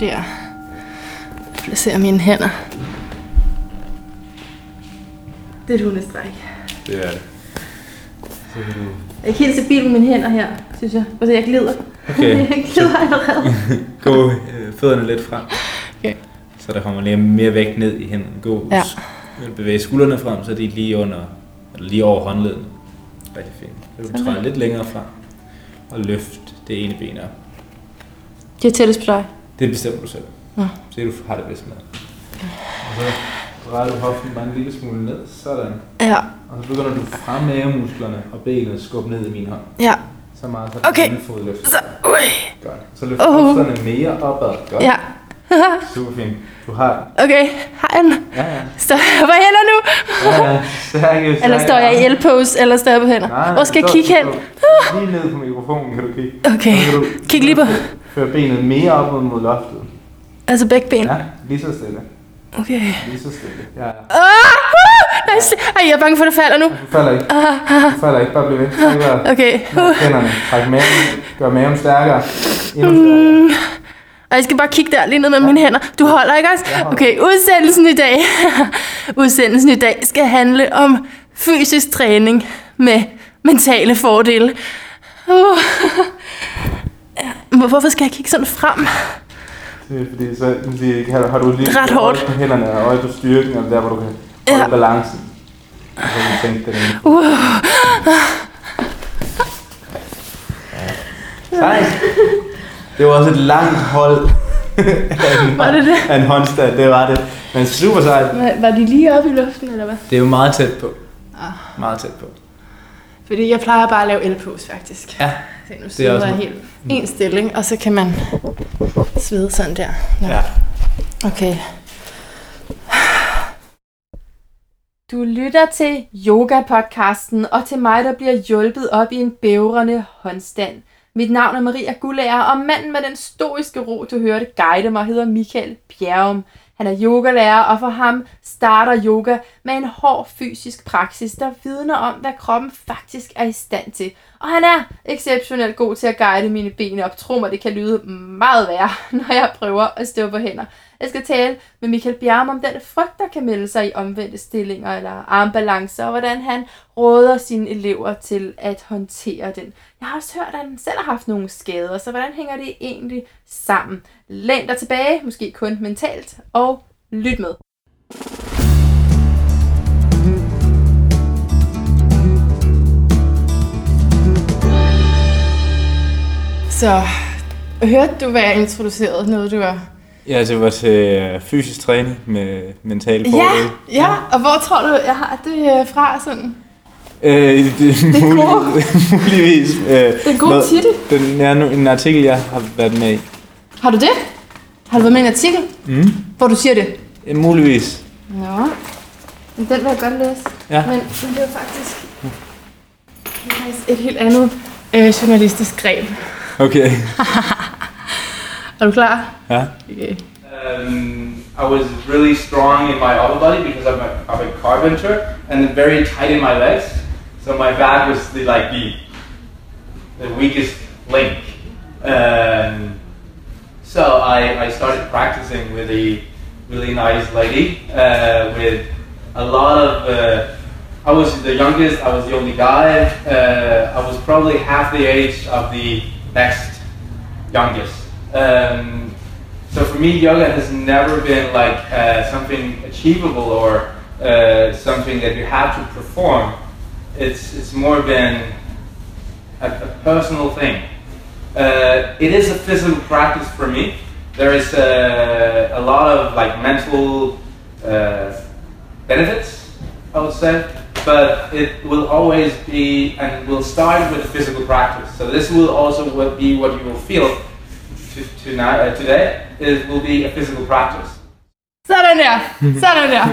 der. Placerer mine hænder. Det er et hundestræk. Det er det. Så kan du... Jeg er ikke helt stabil med mine hænder her, synes jeg. Altså, jeg glider. Okay. jeg glider allerede. Gå øh, fødderne lidt frem. Okay. Så der kommer lige mere vægt ned i hænderne. Gå Ja. bevæge skuldrene frem, så de er lige under, eller lige over håndleden. Rigtig fint. Så du Sådan. træder lidt længere frem. Og løft det ene ben op. Det er tættest på dig. Det bestemmer du selv. Nå. Se, du har det bedst med. Og så drejer du hoften bare en lille smule ned. Sådan. Ja. Og så begynder du fra mavemusklerne og benet skubbe ned i min hånd. Ja. Så meget, så Okay. den anden fod løfter. Så, ui. Godt. Så løfter oh. hofterne mere opad. Godt. Ja. Super fint. Du har... Okay, har jeg den? Ja, ja. Står jeg på hænder nu? Ja, ja. Stærke, Eller står jeg i L-pose, eller står jeg på hænder? Nej, Hvor skal jeg kigge hen? Lige ned på mikrofonen kan du kigge. Okay, Så kan du kig lige på. føre benet mere op mod- loftet. Altså begge ben. Ja, lige så stille. Okay. Lige så stille. Ja, ja. Ah! Nej, Ej, jeg er bange for, at det falder nu. Du falder ikke. Du falder ikke. Bare bliv ved. Træk vejret. Okay. Hænderne. Træk maven. Gør maven stærkere. Endnu stærkere. Og jeg skal bare kigge der lige ned med mine hænder. Du holder ikke også? Okay, udsendelsen i dag. udsendelsen i dag skal handle om fysisk træning med mentale fordele. Uh. Ja, Hvorfor skal jeg kigge sådan frem? Det er fordi, så man har, har du lige Ret hårdt. på hænderne og øje på styrken, eller der, hvor du kan Ja. holde balancen. Og så kan du det. Uh. Sejt. Det var også et langt hold af en, Var det det? af en håndstand, det var det. Men super sejt. Var- Var de lige oppe i luften, eller hvad? Det er jo meget tæt på. Ah. Meget tæt på. Fordi jeg plejer bare at lave el-pose, faktisk. Ja. Se, nu Det er sidder også jeg helt en stilling, og så kan man svede sådan der. Nå. Ja. Okay. Du lytter til Yoga-podcasten, og til mig, der bliver hjulpet op i en bævrende håndstand. Mit navn er Maria Gullager, og manden med den stoiske ro, du hørte guide mig, hedder Michael Bjerrum. Han er yogalærer, og for ham starter yoga med en hård fysisk praksis, der vidner om, hvad kroppen faktisk er i stand til. Og han er exceptionelt god til at guide mine ben op. Tro mig, det kan lyde meget værre, når jeg prøver at stå på hænder. Jeg skal tale med Michael Bjerg om den frygt, der kan melde sig i omvendte stillinger eller armbalancer, og hvordan han råder sine elever til at håndtere den. Jeg har også hørt, at han selv har haft nogle skader, så hvordan hænger det egentlig sammen? Læn dig tilbage, måske kun mentalt, og lyt med. Så hørte du, hvad jeg introducerede? Noget, du var... Ja, det var til øh, fysisk træning med mentale Ja, fordele. ja, og hvor tror du, jeg har det øh, fra sådan? Øh, det, det mulig, muligvis. Øh, Det er en god noget- titel. Den er nu en artikel, jeg har været med i. Har du det? Har du været med i en artikel, Mm. hvor du siger det? Ja, muligvis. Nå, men den vil jeg godt læse. Ja. Men, men det er faktisk, det er faktisk et helt andet øh, journalistisk greb. Okay. Er du klar? Ja. Okay. um, I was really strong in my upper body because I'm a, I'm a carpenter and very tight in my legs. So my back was the, like the, the weakest link. Um, so I, I started practicing with a really nice lady uh, with a lot of. Uh, I was the youngest. I was the only guy. Uh, I was probably half the age of the next youngest. Um, so for me, yoga has never been like uh, something achievable or uh, something that you have to perform. It's it's more been a, a personal thing. Uh, it is a physical practice for me. There is uh, a lot of like mental uh, benefits, I would say, but it will always be and will start with physical practice. So this will also be what you will feel to, tonight, uh, today. It will be a physical practice. Sådan der. Sådan der.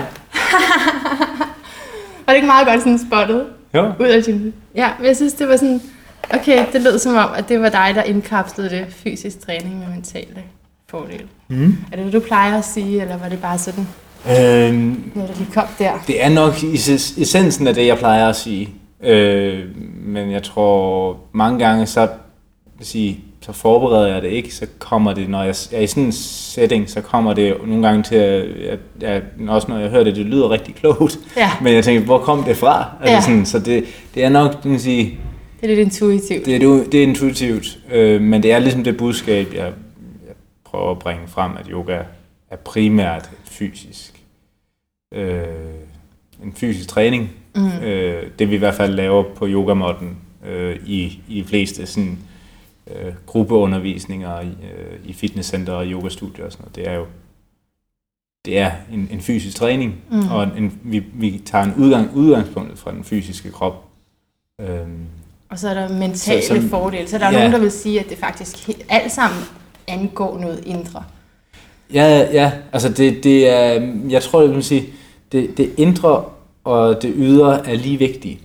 Var det ikke meget godt sådan spottet Jo. ud af din... Ja, men jeg synes, det var sådan... Okay, det lød som om, at det var dig, der indkapslede det fysisk træning med mentale fordele. Mm. Er det det, du plejer at sige, eller var det bare sådan Øhm, noget, der lige kom der? det er nok essensen af det, jeg plejer at sige. Øh, men jeg tror mange gange, så, vil sige, så forbereder jeg det ikke, så kommer det, når jeg er i sådan en setting, så kommer det nogle gange til, at, at, at også når jeg hører det, det lyder rigtig klogt, Ja. men jeg tænker, hvor kom det fra? Altså Ja. sådan, så det, det er nok, kan man sige, Det er lidt intuitivt. det er, det er intuitivt, øh, men det er ligesom det budskab, jeg, jeg prøver at bringe frem, at yoga er primært fysisk, øh, en fysisk træning. Mm. Øh, det vi i hvert fald laver på yogamotten øh, i, i de fleste sådan, øh, gruppeundervisninger i, øh, i fitnesscenter og yogastudier og sådan noget, det er jo det er en, en fysisk træning, Mm. og en, vi, vi tager en udgang, udgangspunkt fra den fysiske krop. Øhm, Og så er der mentale Så- så, som- fordele. Så der er Ja. nogen, der vil sige, at det faktisk alt sammen angår noget indre. Ja, ja, altså det, det er, jeg tror, jeg vil sige, det, det indre og det ydre er lige vigtige.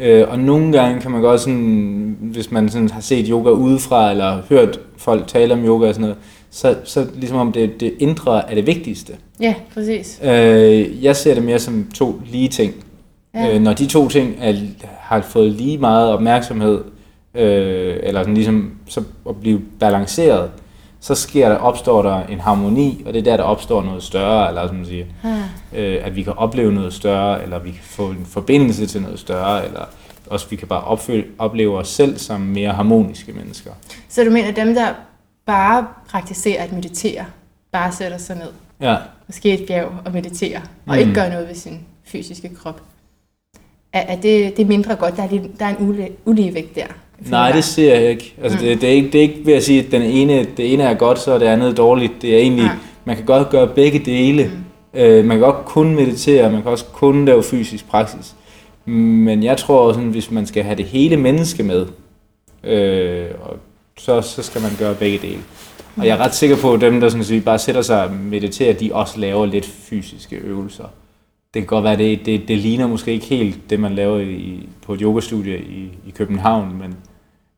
Øh, og nogle gange kan man godt sådan, hvis man sådan har set yoga udefra, eller hørt folk tale om yoga og sådan noget, så, så ligesom om det, det indre er det vigtigste. Ja, præcis. Øh, jeg ser det mere som to lige ting. Ja. Øh, når de to ting er, har fået lige meget opmærksomhed, øh, eller sådan ligesom så at blive balanceret, så sker der, opstår der en harmoni, og det er der, der opstår noget større, eller som man siger, Ah. øh, at vi kan opleve noget større, eller vi kan få en forbindelse til noget større, eller også vi kan bare opfølge, opleve os selv som mere harmoniske mennesker. Så du mener, dem, der bare praktiserer at meditere, bare sætter sig ned, Ja, måske et bjerg og mediterer, og Mm. ikke gør noget ved sin fysiske krop, er, er det, det er mindre godt? Der er, lidt, der er en ule, uligevægt der? Nej, det ser jeg ikke. Altså, Mm. det, det, er ikke. det er ikke ved at sige, at den ene, det ene er godt, så er det andet dårligt. Det er egentlig, Nej. man kan godt gøre begge dele. Mm. Øh, man kan godt kun meditere, man kan også kun lave fysisk praksis. Men jeg tror sådan, hvis man skal have det hele menneske med, øh, og så, så skal man gøre begge dele. Og jeg er ret sikker på, at dem, der sådan at sige, bare sætter sig og mediterer, de også laver lidt fysiske øvelser. Det kan godt være, det, det, det ligner måske ikke helt det, man laver i, på et yogastudie i, i København, men,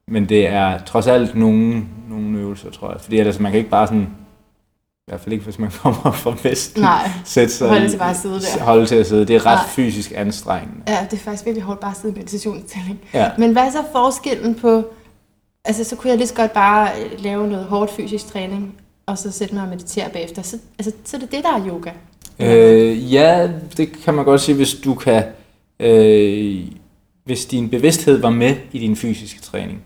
men det er trods alt nogle, nogle øvelser, tror jeg. Fordi ellers, man kan ikke bare sådan, i hvert fald ikke, hvis man kommer fra Vesten, Nej, sætte sig Holde til bare at sidde der. Holde til at sidde. Det er ret Nej. fysisk anstrengende. ja, det er faktisk virkelig hårdt bare at sidde i meditationsstilling. Ja. Men hvad er så forskellen på, altså så kunne jeg lige så godt bare øh, lave noget hårdt fysisk træning, og så sætte mig og meditere bagefter. Så, altså, så er det det, der er yoga. Øh, ja, det kan man godt sige, hvis du kan, øh, hvis din bevidsthed var med i din fysiske træning.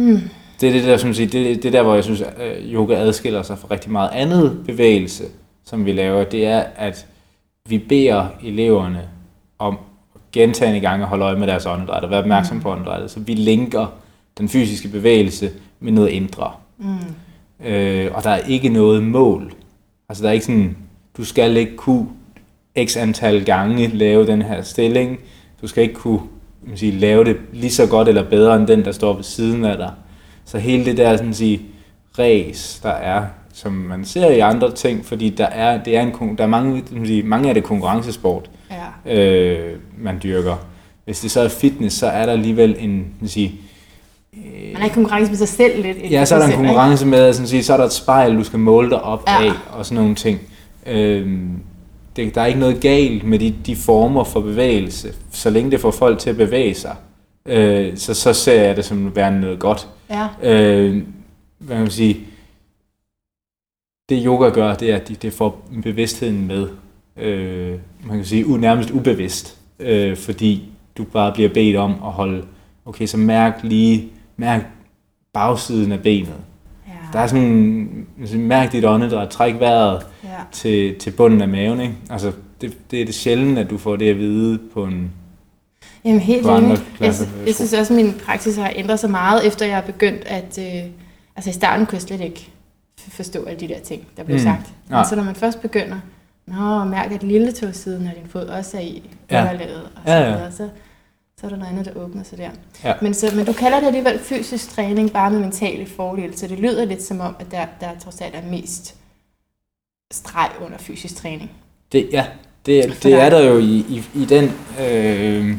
Mm. Det er det der, som siger, det, det er der, hvor jeg synes, at øh, yoga adskiller sig fra rigtig meget andet bevægelse, som vi laver. Det er, at vi beder eleverne om gentagende gange at holde øje med deres åndedræt og være opmærksom på åndedrættet. Så vi linker den fysiske bevægelse med noget indre. Mm. Øh, og der er ikke noget mål. Altså der er ikke sådan, du skal ikke kunne x antal gange lave den her stilling. Du skal ikke kunne man sige, lave det lige så godt eller bedre end den, der står ved siden af dig. Så hele det der sådan sige, race, der er, som man ser i andre ting, fordi der er, det er, en, der er mange, sige, mange af det konkurrencesport, Ja. øh, man dyrker. Hvis det så er fitness, så er der alligevel en, man sige, Man er i konkurrence med sig selv lidt. Ja, så er der en konkurrence med, at sådan sige, så er der et spejl, du skal måle dig op Ja. af, og sådan nogle ting. Øhm, det, der er ikke noget galt med de, de former for bevægelse, så længe det får folk til at bevæge sig. Øh, så, så ser jeg det som værende noget godt. Ja. Øh, hvad kan man sige, det yoga gør, det er, at de, det får bevidstheden med. Øh, man kan sige, u, nærmest ubevidst, øh, fordi du bare bliver bedt om at holde, okay, så mærk lige, mærk bagsiden af benet. Ja. Der er sådan en, mærk dit åndedræt, træk vejret ja. til, til bunden af maven, ikke? Altså, det, det er det sjældent, at du får det at vide på en... Jamen helt enig. Jeg, jeg synes også, at min praksis har ændret sig meget, efter jeg er begyndt at... Øh, altså i starten kunne jeg slet ikke forstå alle de der ting, der blev Mm. sagt. Men Nej. så når man først begynder, Nå, mærk at lille tåsiden af din fod også er i Ja. underlaget, og så, Ja, ja. videre, så, så er der noget andet, der åbner sig der. Ja. Men, så, men du kalder det alligevel fysisk træning, bare med mentale fordele, så det lyder lidt som om, at der, der trods alt er mest streg under fysisk træning. Det, ja, det, det dig. er der jo i, i, i den... Øh,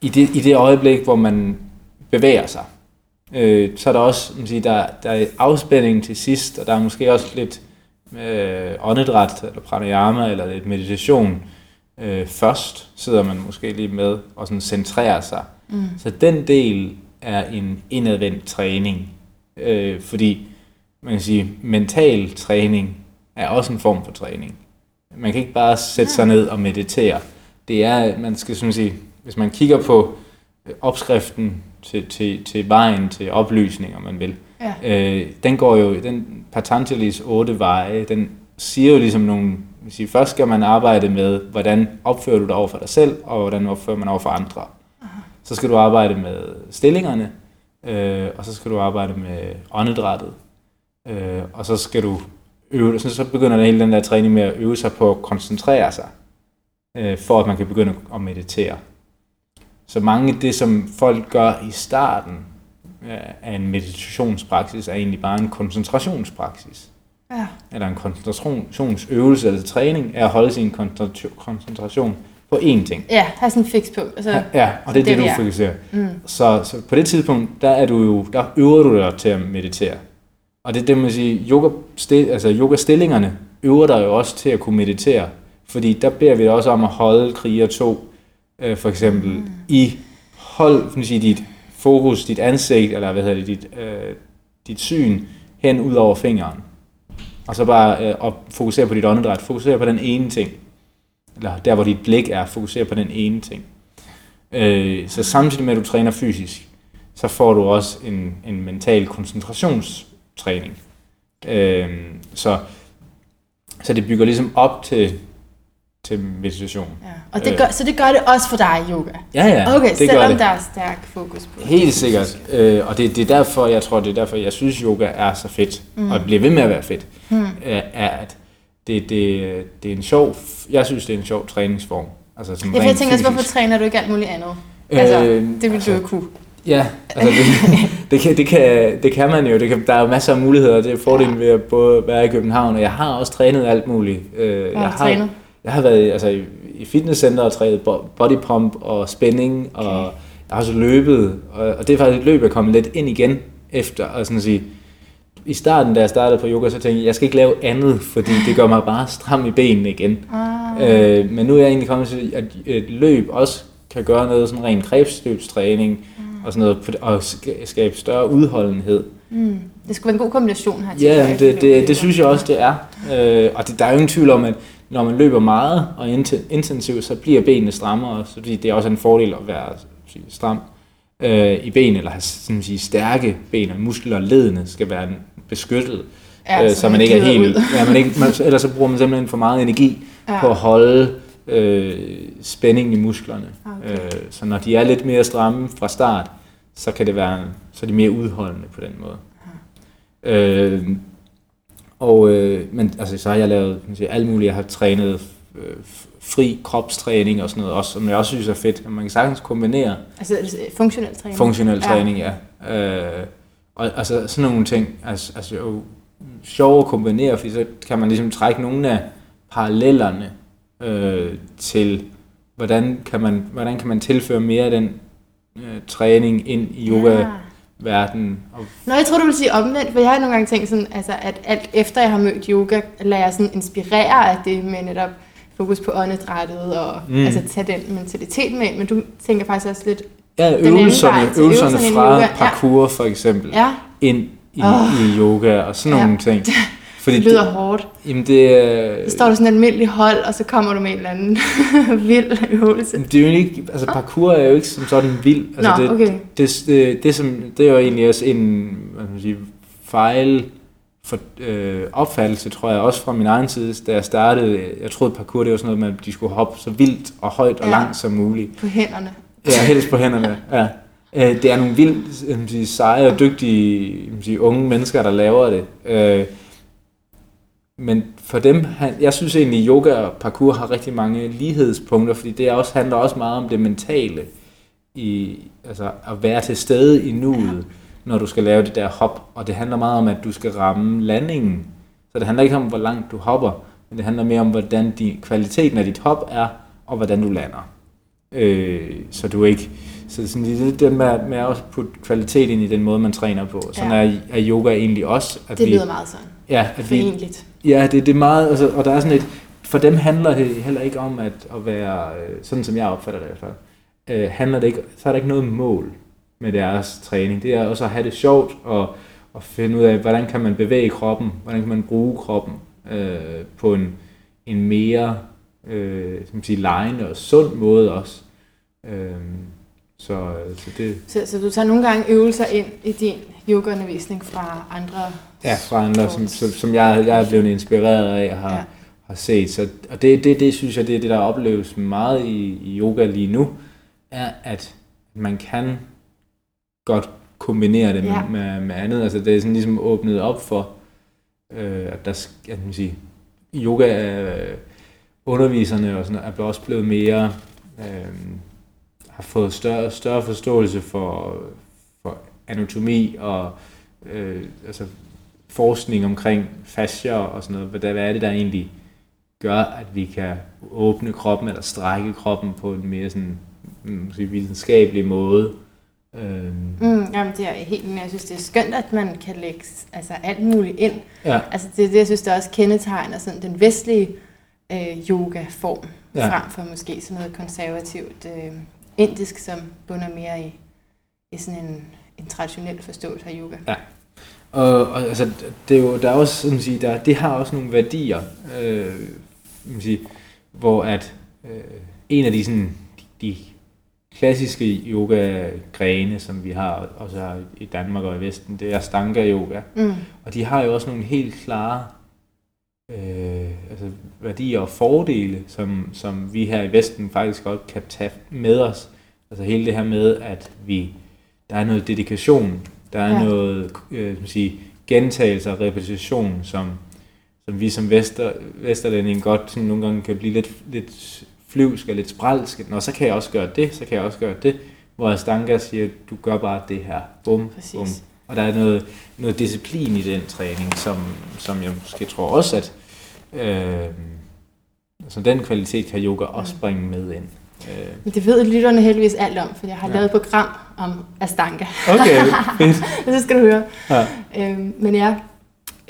i, det, I det øjeblik, hvor man bevæger sig. Øh, så er der også, man siger, der, der er afspænding til sidst, og der er måske også lidt øh, åndedræt, eller pranayama, eller lidt meditation. Øh, først sidder man måske lige med og sådan centrerer sig. Mm. Så den del er en indadvendt træning. Øh, fordi man kan sige, mental træning er også en form for træning. Man kan ikke bare sætte sig ned og meditere. Det er, man skal sådan sige, hvis man kigger på øh, opskriften til, til, til vejen til oplysning, om man vil, Ja. øh, den går jo, den Patanjalis otte veje, den siger jo ligesom nogle, vil sige, først skal man arbejde med, hvordan opfører du dig over for dig selv, og hvordan opfører man over for andre. Så skal du arbejde med stillingerne, øh, og så skal du arbejde med åndedrættet, øh, og så skal du øve, så, så begynder der hele den der træning med at øve sig på at koncentrere sig, øh, for at man kan begynde at meditere. Så mange af det, som folk gør i starten øh, af en meditationspraksis, er egentlig bare en koncentrationspraksis. Ja. Eller en koncentrationsøvelse eller træning, er at holde sin koncentra- koncentration på én ting. Ja, have sådan en fikspunkt. Altså, Ja, og det er det det, du er. fokuserer. Mm. Så, så på det tidspunkt, der er du jo, der øver du dig til at meditere. Og det er det, man siger, yoga, stil, altså yoga-stillingerne øver dig jo også til at kunne meditere. Fordi der beder vi også om at holde kriger 2, øh, for eksempel, mm. i hold sige, dit fokus, dit ansigt, eller hvad hedder det, dit, øh, dit syn, hen ud over fingeren. Og så bare øh, og fokusere på dit åndedræt, fokusere på den ene ting. Eller der, hvor dit blik er, fokusere på den ene ting. Øh, så samtidig med, at du træner fysisk, så får du også en, en mental koncentrationstræning. Øh, så, så det bygger ligesom op til, til meditation. Ja. Og det gør, så det gør det også for dig, yoga? Ja, ja, Okay, det selvom det. der er stærk fokus på Helt sikkert. Øh, og det, det er derfor, jeg tror, det er derfor, jeg synes, yoga er så fedt, mm. og bliver ved med at være fedt, mm. øh, er, at det, det, det er en sjov, jeg synes, det er en sjov træningsform. Altså, som Ja, for jeg tænker også, hvorfor træner du ikke alt muligt andet? Altså, Øh, det ville altså, du jo kunne. Ja, altså det, det, kan, det, kan, det kan man jo. Det kan, der er jo masser af muligheder. Det er fordelen ved at både være i København, og jeg har også trænet alt muligt. Øh, har jeg, du trænet? Jeg har været altså, i, i fitnesscenter og trænet bo- body pump og spænding, og jeg har også løbet. Og, og det er faktisk et løb, jeg kommet lidt ind igen efter. Og sådan at sige, I starten, da jeg startede på yoga, så tænkte jeg, jeg skal ikke lave andet, fordi det gør mig bare stram i benene igen. Ah, Øh, men nu er jeg egentlig kommet til, at et løb også kan gøre noget sådan rent krebsløbstræning og sådan noget, det- og ska- skabe større udholdenhed. mm. Det skulle være en god kombination her. tænker Ja, det, det, og det synes jeg også, det er. Øh, og det, der er jo ingen tvivl om, at når man løber meget og inten- intensivt, så bliver benene strammere, så det er også en fordel at være stram øh, i benene, eller have sådan sige, stærke ben, og muskler og ledene skal være beskyttet, Ja, øh, så så man ikke er helt... ud. Ja, man ikke, man, ellers så bruger man simpelthen for meget energi Ja. på at holde øh, spænding i musklerne. Okay. Øh, så når de er lidt mere stramme fra start, så kan det være, så er de mere udholdende på den måde. Øh, og, øh, men altså, så har jeg lavet kan man sige, alt muligt. Jeg har trænet øh, fri kropstræning og sådan noget også, som jeg også synes er fedt. Man kan sagtens kombinere Altså altså, funktionel træning. funktionel Ja. træning, ja. Øh, og altså sådan nogle ting, altså, altså jo sjov at kombinere, fordi så kan man ligesom trække nogle af parallellerne øh, til, hvordan kan, man, hvordan kan man tilføre mere af den øh, træning ind i yoga-verdenen. Og, Nå, jeg tror, du vil sige omvendt, for jeg har nogle gange tænkt sådan, altså, at alt efter jeg har mødt yoga, lader jeg sådan inspirere af det med netop fokus på åndedrættet og Mm. altså tage den mentalitet med ind, men du tænker faktisk også lidt, ja, anden vej øvelserne, til øvelserne øvelserne fra yoga, ja. parkour for eksempel, ja, ind i, Åh. i yoga og sådan Ja. nogle ting. Fordi det lyder hårdt. jamen det, øh, Så står der sådan et almindeligt hold, og så kommer du med en eller anden vild øvelse. det er jo ikke, altså parkour er jo ikke som sådan vild. Altså Nå, det, okay. det, det, det, som, det er jo egentlig også en hvad man sige, fejl for, øh, opfattelse, tror jeg, også fra min egen side, da jeg startede. Jeg troede, parkour det var sådan noget med, at de skulle hoppe så vildt og højt og Ja. langt som muligt. På hænderne. Ja, helst på hænderne. Ja. Øh, Det er nogle vildt sige, seje og dygtige sige, unge mennesker, der laver det. Øh, Men for dem, han- jeg synes egentlig, yoga og parkour har rigtig mange lighedspunkter, fordi det også, handler også meget om det mentale, i, altså at være til stede i nuet, når du skal lave det der hop, og det handler meget om, at du skal ramme landingen. Så det handler ikke om, hvor langt du hopper, men det handler mere om, hvordan din, kvaliteten af dit hop er, og hvordan du lander. Øh, så du ikke... Så sådan lidt det med, med at også putte kvalitet ind i den måde, man træner på. Sådan Ja. er, er yoga egentlig også. At Det vi, lyder meget sådan. Ja, at vi, Forenligt. Ja, det, det er meget, altså, og der er sådan et, for dem handler det heller ikke om at, at være, øh, sådan som jeg opfatter det i hvert fald, øh, handler det ikke, så er der ikke noget mål. med deres træning. Det er også at have det sjovt og, og finde ud af, hvordan kan man bevæge kroppen, hvordan kan man bruge kroppen øh, på en, en mere øh, som sige, lejende og sund måde også. Øh, så, øh, så, det, så, så du tager nogle gange øvelser ind i din yogaundervisning fra andre Ja, fra andre, som, som, som jeg, jeg er blevet inspireret af og har, ja. har set. Så, og det, det, det synes jeg, det er det, der opleves meget i, i yoga lige nu, er, at man kan godt kombinere det ja. med, med, med andet. Altså det er sådan ligesom åbnet op for, øh, at der at man sige, yoga øh, underviserne og sådan, er også blevet mere, øh, har fået større, større forståelse for, for anatomi og øh, altså forskning omkring fascia og sådan noget. Hvad, hvad er det, der egentlig gør, at vi kan åbne kroppen eller strække kroppen på en mere sådan, mm, sige, videnskabelig måde. Øhm. Mm, jamen det er helt Jeg synes, det er skønt, at man kan lægge altså, alt muligt ind. Ja. Altså det er det, jeg synes, der også kendetegner sådan, den vestlige øh, yoga-form, ja. frem for måske sådan noget konservativt øh, indisk, som bunder mere i, i sådan en, en traditionel forståelse af yoga. Ja. Og, og altså, det er jo, der er også, at sige, der, det har også nogle værdier, øh, man sige, hvor at øh, en af de, sådan, de, de klassiske yoga-grene, som vi har også har i Danmark og i Vesten, det er Stanga yoga. Mm. Og de har jo også nogle helt klare øh, altså værdier og fordele, som, som vi her i Vesten faktisk godt kan tage med os. Altså hele det her med, at vi der er noget dedikation der er ja. noget øh, sige, gentagelse og repetition, som, som vi som vester, vesterlænding godt sådan nogle gange kan blive lidt, lidt flyvsk og lidt spralsk. Nå, så kan jeg også gøre det, så kan jeg også gøre det. Hvor Astanga siger, du gør bare det her. Bum, Præcis. bum. Og der er noget, noget disciplin i den træning, som, som jeg måske tror også, at øh, altså den kvalitet kan yoga også bringe med ind. Øh. Det ved lytterne heldigvis alt om, for jeg har ja. lavet et program om Astanga. Okay, fedt. så skal du høre. Ja. Øhm, men ja,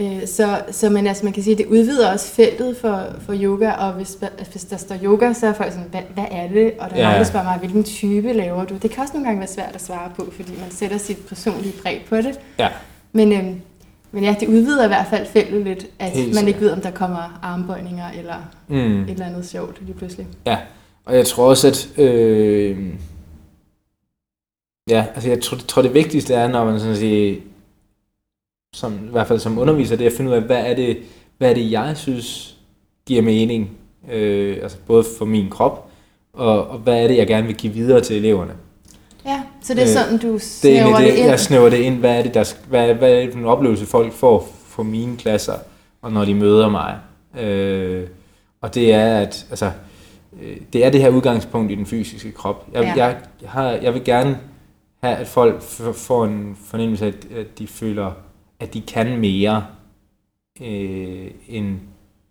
øh, så, så man, altså, man kan sige, at det udvider også feltet for, for yoga, og hvis, hvis der står yoga, så er folk sådan, hvad, hvad er det? Og der er ja. mange, der spørger mig, hvilken type laver du? Det kan også nogle gange være svært at svare på, fordi man sætter sit personlige præg på det. Ja. Men, øhm, men ja, det udvider i hvert fald feltet lidt, at Helt man ikke ved, om der kommer armbøjninger eller mm. et eller andet sjovt lige pludselig. Ja, og jeg tror også, at... Øh, ja, altså jeg tror, tror, det vigtigste er, når man sådan siger, som, i hvert fald som underviser, det er at finde ud af, hvad er det, hvad er det jeg synes giver mening, øh, altså både for min krop, og, og hvad er det, jeg gerne vil give videre til eleverne. Ja, så det er øh, sådan, du snæver det, det, det ind? Jeg snæver det ind. Hvad er det, der, hvad, hvad er det for en oplevelse, folk får for mine klasser, og når de møder mig? Øh, og det er, at altså, det er det her udgangspunkt i den fysiske krop. Jeg, ja. jeg, jeg, har, jeg vil gerne have, at folk får en fornemmelse af, at de føler, at de kan mere, øh, end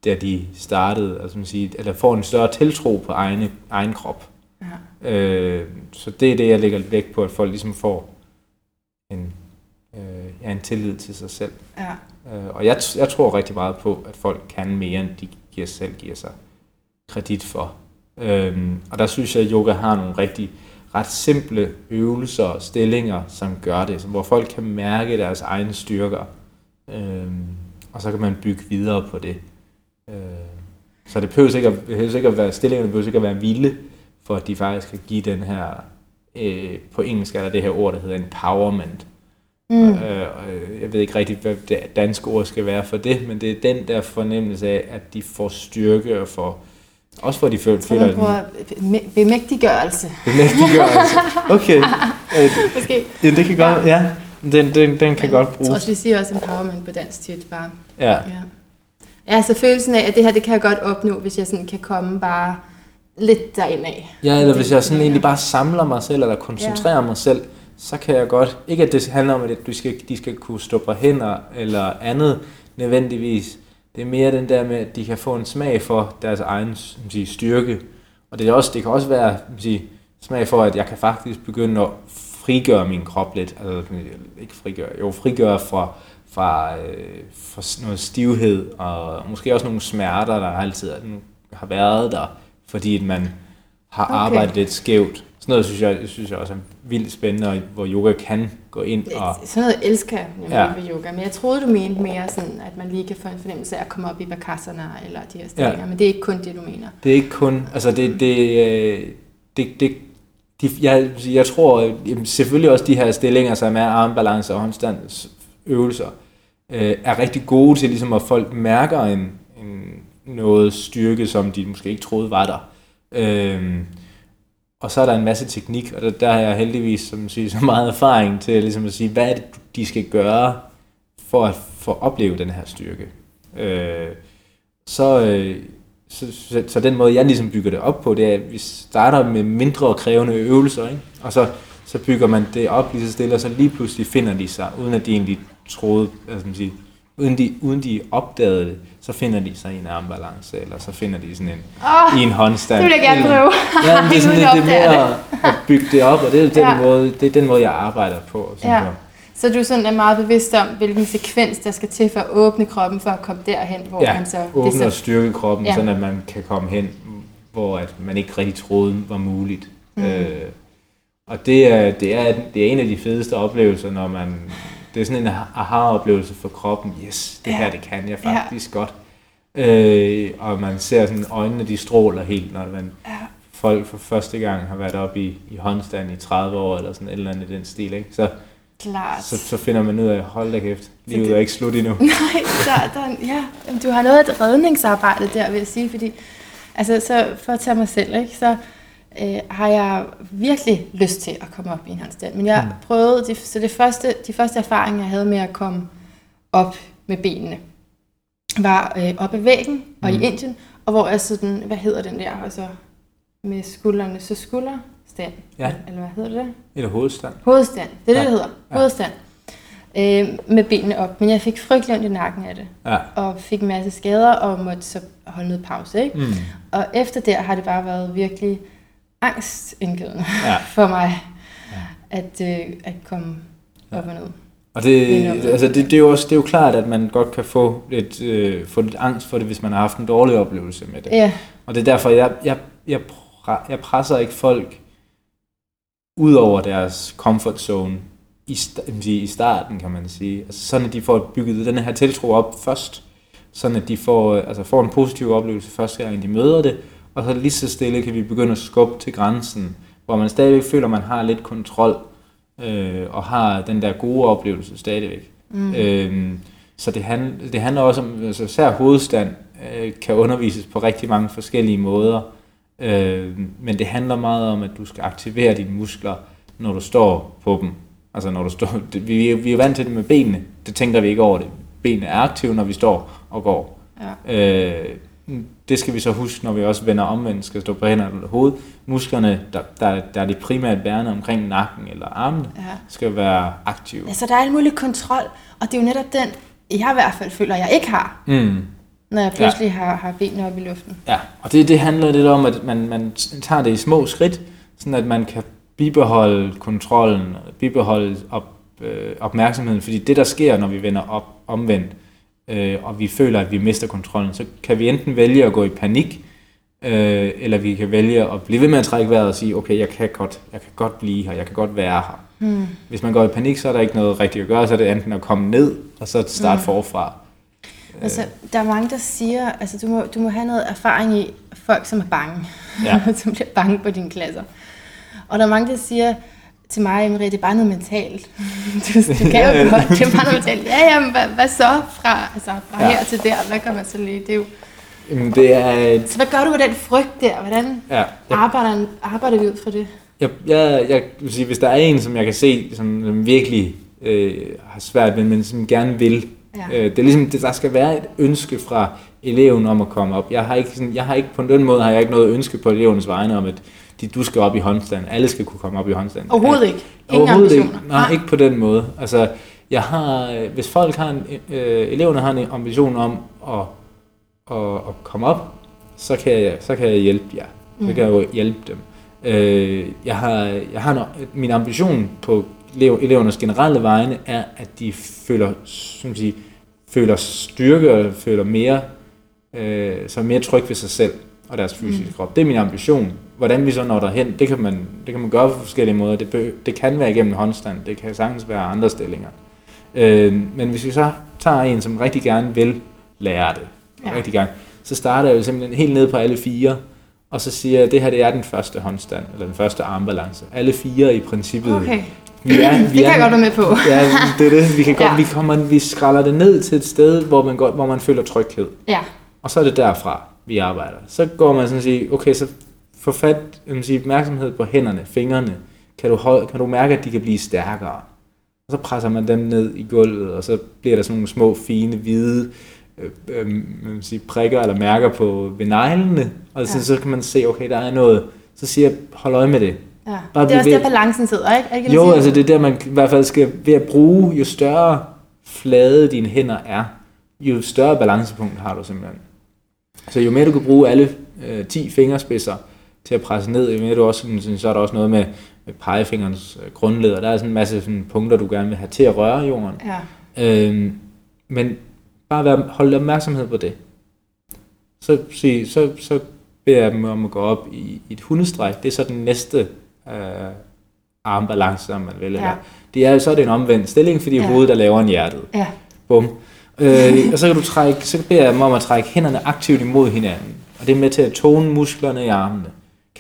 da de startede, altså man siger, eller får en større tiltro på egne, egen krop. Ja. Øh, så det er det, jeg lægger vægt på, at folk ligesom får en, øh, ja, en tillid til sig selv. Ja. Øh, og jeg, jeg tror rigtig meget på, at folk kan mere, end de giver selv giver sig kredit for. Øhm, og der synes jeg, at yoga har nogle rigtig ret simple øvelser og stillinger, som gør det, hvor folk kan mærke deres egne styrker. Øhm, og så kan man bygge videre på det. Øhm, så det behøver ikke at, behøver ikke at være, stillingerne behøver ikke at være vilde, for at de faktisk kan give den her, øh, på engelsk er der det her ord, der hedder empowerment. Mm. Øh, jeg ved ikke rigtig, hvad det danske ord skal være for det, men det er den der fornemmelse af, at de får styrke og får også for, at de føler... føler den... Bemægtiggørelse. Bemægtiggørelse. Okay. Måske. Ja, det kan godt... Ja, den, den, den kan Men, godt bruges. Jeg tror også, vi siger også empowerment på dansk tit bare. Ja. ja. Ja, så følelsen af, at det her, det kan jeg godt opnå, hvis jeg sådan kan komme bare lidt derind af. Ja, eller hvis jeg sådan egentlig bare samler mig selv, eller koncentrerer ja. mig selv, så kan jeg godt, ikke at det handler om, at du skal, de skal kunne stå på hænder, eller andet nødvendigvis, det er mere den der med, at de kan få en smag for deres egen sige, styrke. Og det, er også, det kan også være sige, smag for, at jeg kan faktisk begynde at frigøre min krop lidt. Altså ikke frigøre, jo frigøre fra, fra, øh, fra noget stivhed, og måske også nogle smerter, der altid har været der, fordi man har Okay. arbejdet lidt skævt. Sådan noget synes jeg, synes jeg også er vildt spændende, og hvor yoga kan gå ind og... Sådan noget elsker jeg Ja. ved yoga, men jeg troede, du mente mere sådan, at man lige kan få en fornemmelse af at komme op i bakasana eller de her stillinger, ja. men det er ikke kun det, du mener. Det er ikke kun, altså det, det, øh, det, det de, jeg, jeg tror selvfølgelig også de her stillinger, som er armbalance og håndstandsøvelser, øh, er rigtig gode til ligesom at folk mærker en, en, noget styrke, som de måske ikke troede var der. Øh, og så er der en masse teknik, og der, der har jeg heldigvis som siger, så meget erfaring til ligesom at sige, hvad er det, de skal gøre for at for at opleve den her styrke. Øh, så, øh, så, så, så den måde, jeg ligesom bygger det op på, det er, at vi starter med mindre krævende øvelser, ikke? og så, så bygger man det op lige så stille, og så lige pludselig finder de sig, uden at de egentlig troede, altså man sige, uden de, uden de opdagede det, så finder de sig i en armbalance, eller så finder de sådan en, Åh, i en håndstand. det vil jeg gerne prøve. Ja, men det er sådan lidt det opdage at, at bygge det op, og det er, den Ja. måde, det er den måde, jeg arbejder på. Synes Ja. Så du sådan er meget bevidst om, hvilken sekvens, der skal til for at åbne kroppen, for at komme derhen, hvor ja, man så... åbne det er og så styrke kroppen, Ja. sådan at man kan komme hen, hvor at man ikke rigtig troede var muligt. Mm. Øh, og det er, det, er, det er en af de fedeste oplevelser, når man... Det er sådan en aha-oplevelse for kroppen. Yes, det Ja. her, det kan jeg Ja. faktisk godt. Øh, og man ser sådan, øjnene de stråler helt, når man, Ja. folk for første gang har været oppe i, i håndstand i 30 år, eller sådan et eller andet i den stil. Ikke? Så, klart. så, så finder man ud af, hold da kæft, livet det- er ikke slut endnu. Nej, der, der, ja, Jamen, du har noget af et redningsarbejde der, vil jeg sige, fordi altså, så for at tage mig selv, ikke, så øh, har jeg virkelig lyst til at komme op i en håndstand. Men jeg Mm. prøvede, det, så det første, de første erfaringer, jeg havde med at komme op med benene, var øh, op ad væggen og Mm. i Indien, og hvor jeg sådan, hvad hedder den der, altså med skuldrene, så skulderstand, Ja. eller hvad hedder det? Eller hovedstand. Hovedstand, det er det, Ja. det hedder. Ja. Hovedstand. Øh, med benene op. Men jeg fik frygtelig ondt i nakken af det. Ja. Og fik en masse skader, og måtte så holde noget pause. Ikke? Mm. Og efter det har det bare været virkelig angstindgivende Ja. for mig, Ja. at, øh, at komme op og ned. Og det, altså det, det, er jo også, det er jo klart, at man godt kan få lidt, øh, få lidt angst for det, hvis man har haft en dårlig oplevelse med det. Ja, Og det er derfor, jeg, jeg, jeg, jeg presser ikke folk ud over deres comfort zone i, i starten, kan man sige. Altså sådan, at de får bygget den her tiltro op først. Sådan, at de får, øh, altså får en positiv oplevelse første gang, de møder det. Og så lige så stille kan vi begynde at skubbe til grænsen, hvor man stadigvæk føler, at man har lidt kontrol, øh, og har den der gode oplevelse stadigvæk. mm. Øhm, så det, hand, det handler også om, altså især hovedstand øh, kan undervises på rigtig mange forskellige måder, øh, men det handler meget om, at du skal aktivere dine muskler, når du står på dem. Altså når du står, det, vi, vi er vant til det med benene, det tænker vi ikke over det. Benene er aktive, når vi står og går. ja. Øh, det skal vi så huske, når vi også vender omvendt, skal stå på hænderne eller hovedet. Musklerne, der, der, der er de primært bærende omkring nakken eller armene, ja. skal være aktive. Altså, der er al mulig kontrol, og det er jo netop den, jeg i hvert fald føler, jeg ikke har, Mm. når jeg pludselig ja. har, har benene op i luften. Ja, og det, det handler lidt om, at man, man tager det i små skridt, sådan at man kan bibeholde kontrollen, bibeholde op, øh, opmærksomheden, fordi det, der sker, når vi vender op omvendt, øh, og vi føler, at vi mister kontrollen, så kan vi enten vælge at gå i panik, øh, eller vi kan vælge at blive ved med at trække vejret og sige, okay, jeg kan godt, jeg kan godt blive her, jeg kan godt være her. Hmm. Hvis man går i panik, så er der ikke noget rigtigt at gøre, så er det enten at komme ned, og så starte Mm. forfra. Altså, der er mange, der siger, altså du må, du må have noget erfaring i folk, som er bange. Ja. som bliver bange på dine klasser. Og der er mange, der siger til mig, Marie, det er bare noget mentalt. du, du kan jo godt, det er bare noget mentalt. Ja, jamen, hvad, hvad så fra, altså, fra Ja. her til der? Hvad kan man så lige? Det er jo, Jamen, det er... så hvad gør du med den frygt der? Hvordan Ja, jeg arbejder, arbejder vi ud fra det? Jeg, jeg, jeg vil sige, hvis der er en, som jeg kan se, som, som virkelig øh, har svært ved, men som gerne vil, Ja. øh, det er ligesom, det, der skal være et ønske fra eleven om at komme op. Jeg har ikke, sådan, jeg har ikke på den måde har jeg ikke noget ønske på elevernes vegne om, at de, du skal op i håndstand. Alle skal kunne komme op i håndstand. Overhovedet ikke. Ingen Overhovedet ambitioner. ikke. Nej, ikke på den måde. Altså, jeg har, øh, hvis folk har en, øh, eleverne har en ambition om at, at, at komme op, så kan jeg, så kan jeg hjælpe jer. Så Mm. kan jeg jo hjælpe dem. Øh, jeg har, jeg har en, min ambition på elev, elevernes generelle vegne er, at de føler, som at sige, føler styrke og føler mere, øh, så er mere tryg ved sig selv og deres fysiske Mm. krop. Det er min ambition hvordan vi så når derhen, det kan man, det kan man gøre på forskellige måder. Det, det kan være igennem håndstand, det kan sagtens være andre stillinger. Øh, men hvis vi så tager en, som rigtig gerne vil lære det, Ja. rigtig gerne, så starter jeg jo simpelthen helt ned på alle fire, og så siger jeg, at det her det er den første håndstand, eller den første armbalance. Alle fire i princippet. Okay, Vi er, vi det kan er, jeg godt være med på. Ja, det er det. Vi, kan godt, Ja. vi, kommer, vi skralder det ned til et sted, hvor man, godt, hvor man føler tryghed. Ja, Og så er det derfra, vi arbejder. Så går man sådan og siger, okay, så få fat, jeg vil sige, opmærksomhed på hænderne, fingrene. Kan du, hold, kan du mærke, at de kan blive stærkere? Og så presser man dem ned i gulvet, og så bliver der sådan nogle små, fine, hvide øh, øh, vil sige, prikker eller mærker på ved neglene. Og så, Ja. så kan man se, okay, der er noget. Så siger jeg, hold øje med det. ja. Bare det er også bliv der ved. balancen sidder, ikke? Er det Jo, altså det er der, man i hvert fald skal ved at bruge, jo større flade dine hænder er, jo større balancepunkt har du simpelthen. Så jo mere du kan bruge alle øh, 10 fingerspidser til at presse ned, jo mere du også, sådan, så er der også noget med, med pegefingernes øh, grundled, og der er sådan en masse sådan, punkter, du gerne vil have til at røre jorden. Ja, Øhm, men bare vær, hold opmærksomhed på det. Så, sig, så, så beder jeg dem om at gå op i, i et hundestræk. Det er så den næste øh, armbalance, om man vil. Ja. Eller. Det er, så er det en omvendt stilling, fordi Ja. ja. hovedet er lavere end hjertet. ja. Bum. Øh, og så kan du trække, så beder jeg dem om at trække hænderne aktivt imod hinanden. Og det er med til at tone musklerne i armene.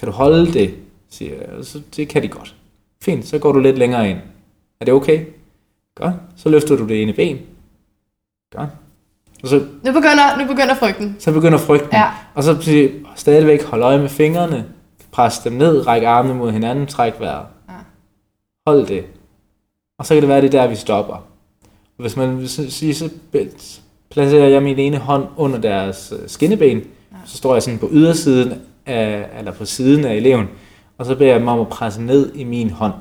Kan du holde det? Siger jeg. Så det kan de godt. Fint, så går du lidt længere ind. Er det okay? Godt. Så løfter du det ene ben. Godt. Og så, Nu begynder, nu begynder frygten. så begynder frygten. Ja. Og så siger stadigvæk hold øje med fingrene. Pres dem ned, ræk armene mod hinanden, træk vejret. Ja. Hold det. Og så kan det være, det er der, vi stopper. Og hvis man vil sige, så placerer jeg min ene hånd under deres øh, skinneben. Ja. Så står jeg sådan på ydersiden af, eller på siden af eleven. Og så beder jeg dem om at presse ned i min hånd.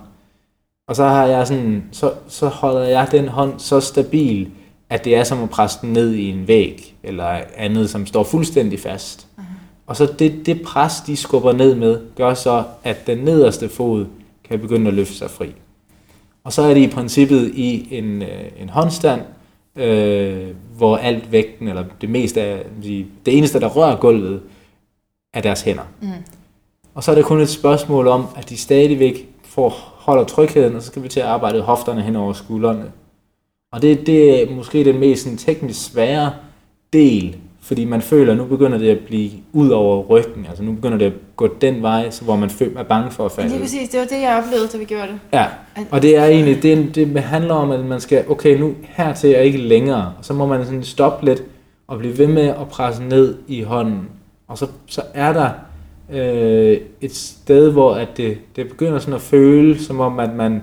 Og så har jeg sådan, så, så holder jeg den hånd så stabil, at det er som at presse den ned i en væg, eller andet, som står fuldstændig fast. Uh-huh. Og så det, det pres, de skubber ned med, gør så, at den nederste fod kan begynde at løfte sig fri. Og så er det i princippet i en, øh, en håndstand, øh, hvor alt vægten, eller det meste af, det eneste, der rører gulvet, er deres hænder. Mm. Og så er det kun et spørgsmål om, at de stadigvæk får, holder trygheden, og så skal vi til at arbejde hofterne hen over skuldrene. Og det, det er måske den mest sådan, teknisk svære del, fordi man føler, at nu begynder det at blive ud over ryggen, altså nu begynder det at gå den vej, så hvor man føler, er bange for at falde. Lige præcis, det var det, jeg oplevede, da vi gjorde det. Ja, og det er egentlig, det, det handler om, at man skal, okay, nu hertil er ikke længere, og så må man sådan stoppe lidt, og blive ved med at presse ned i hånden. Og så, så er der øh, et sted, hvor at det, det begynder sådan at føle, som om at man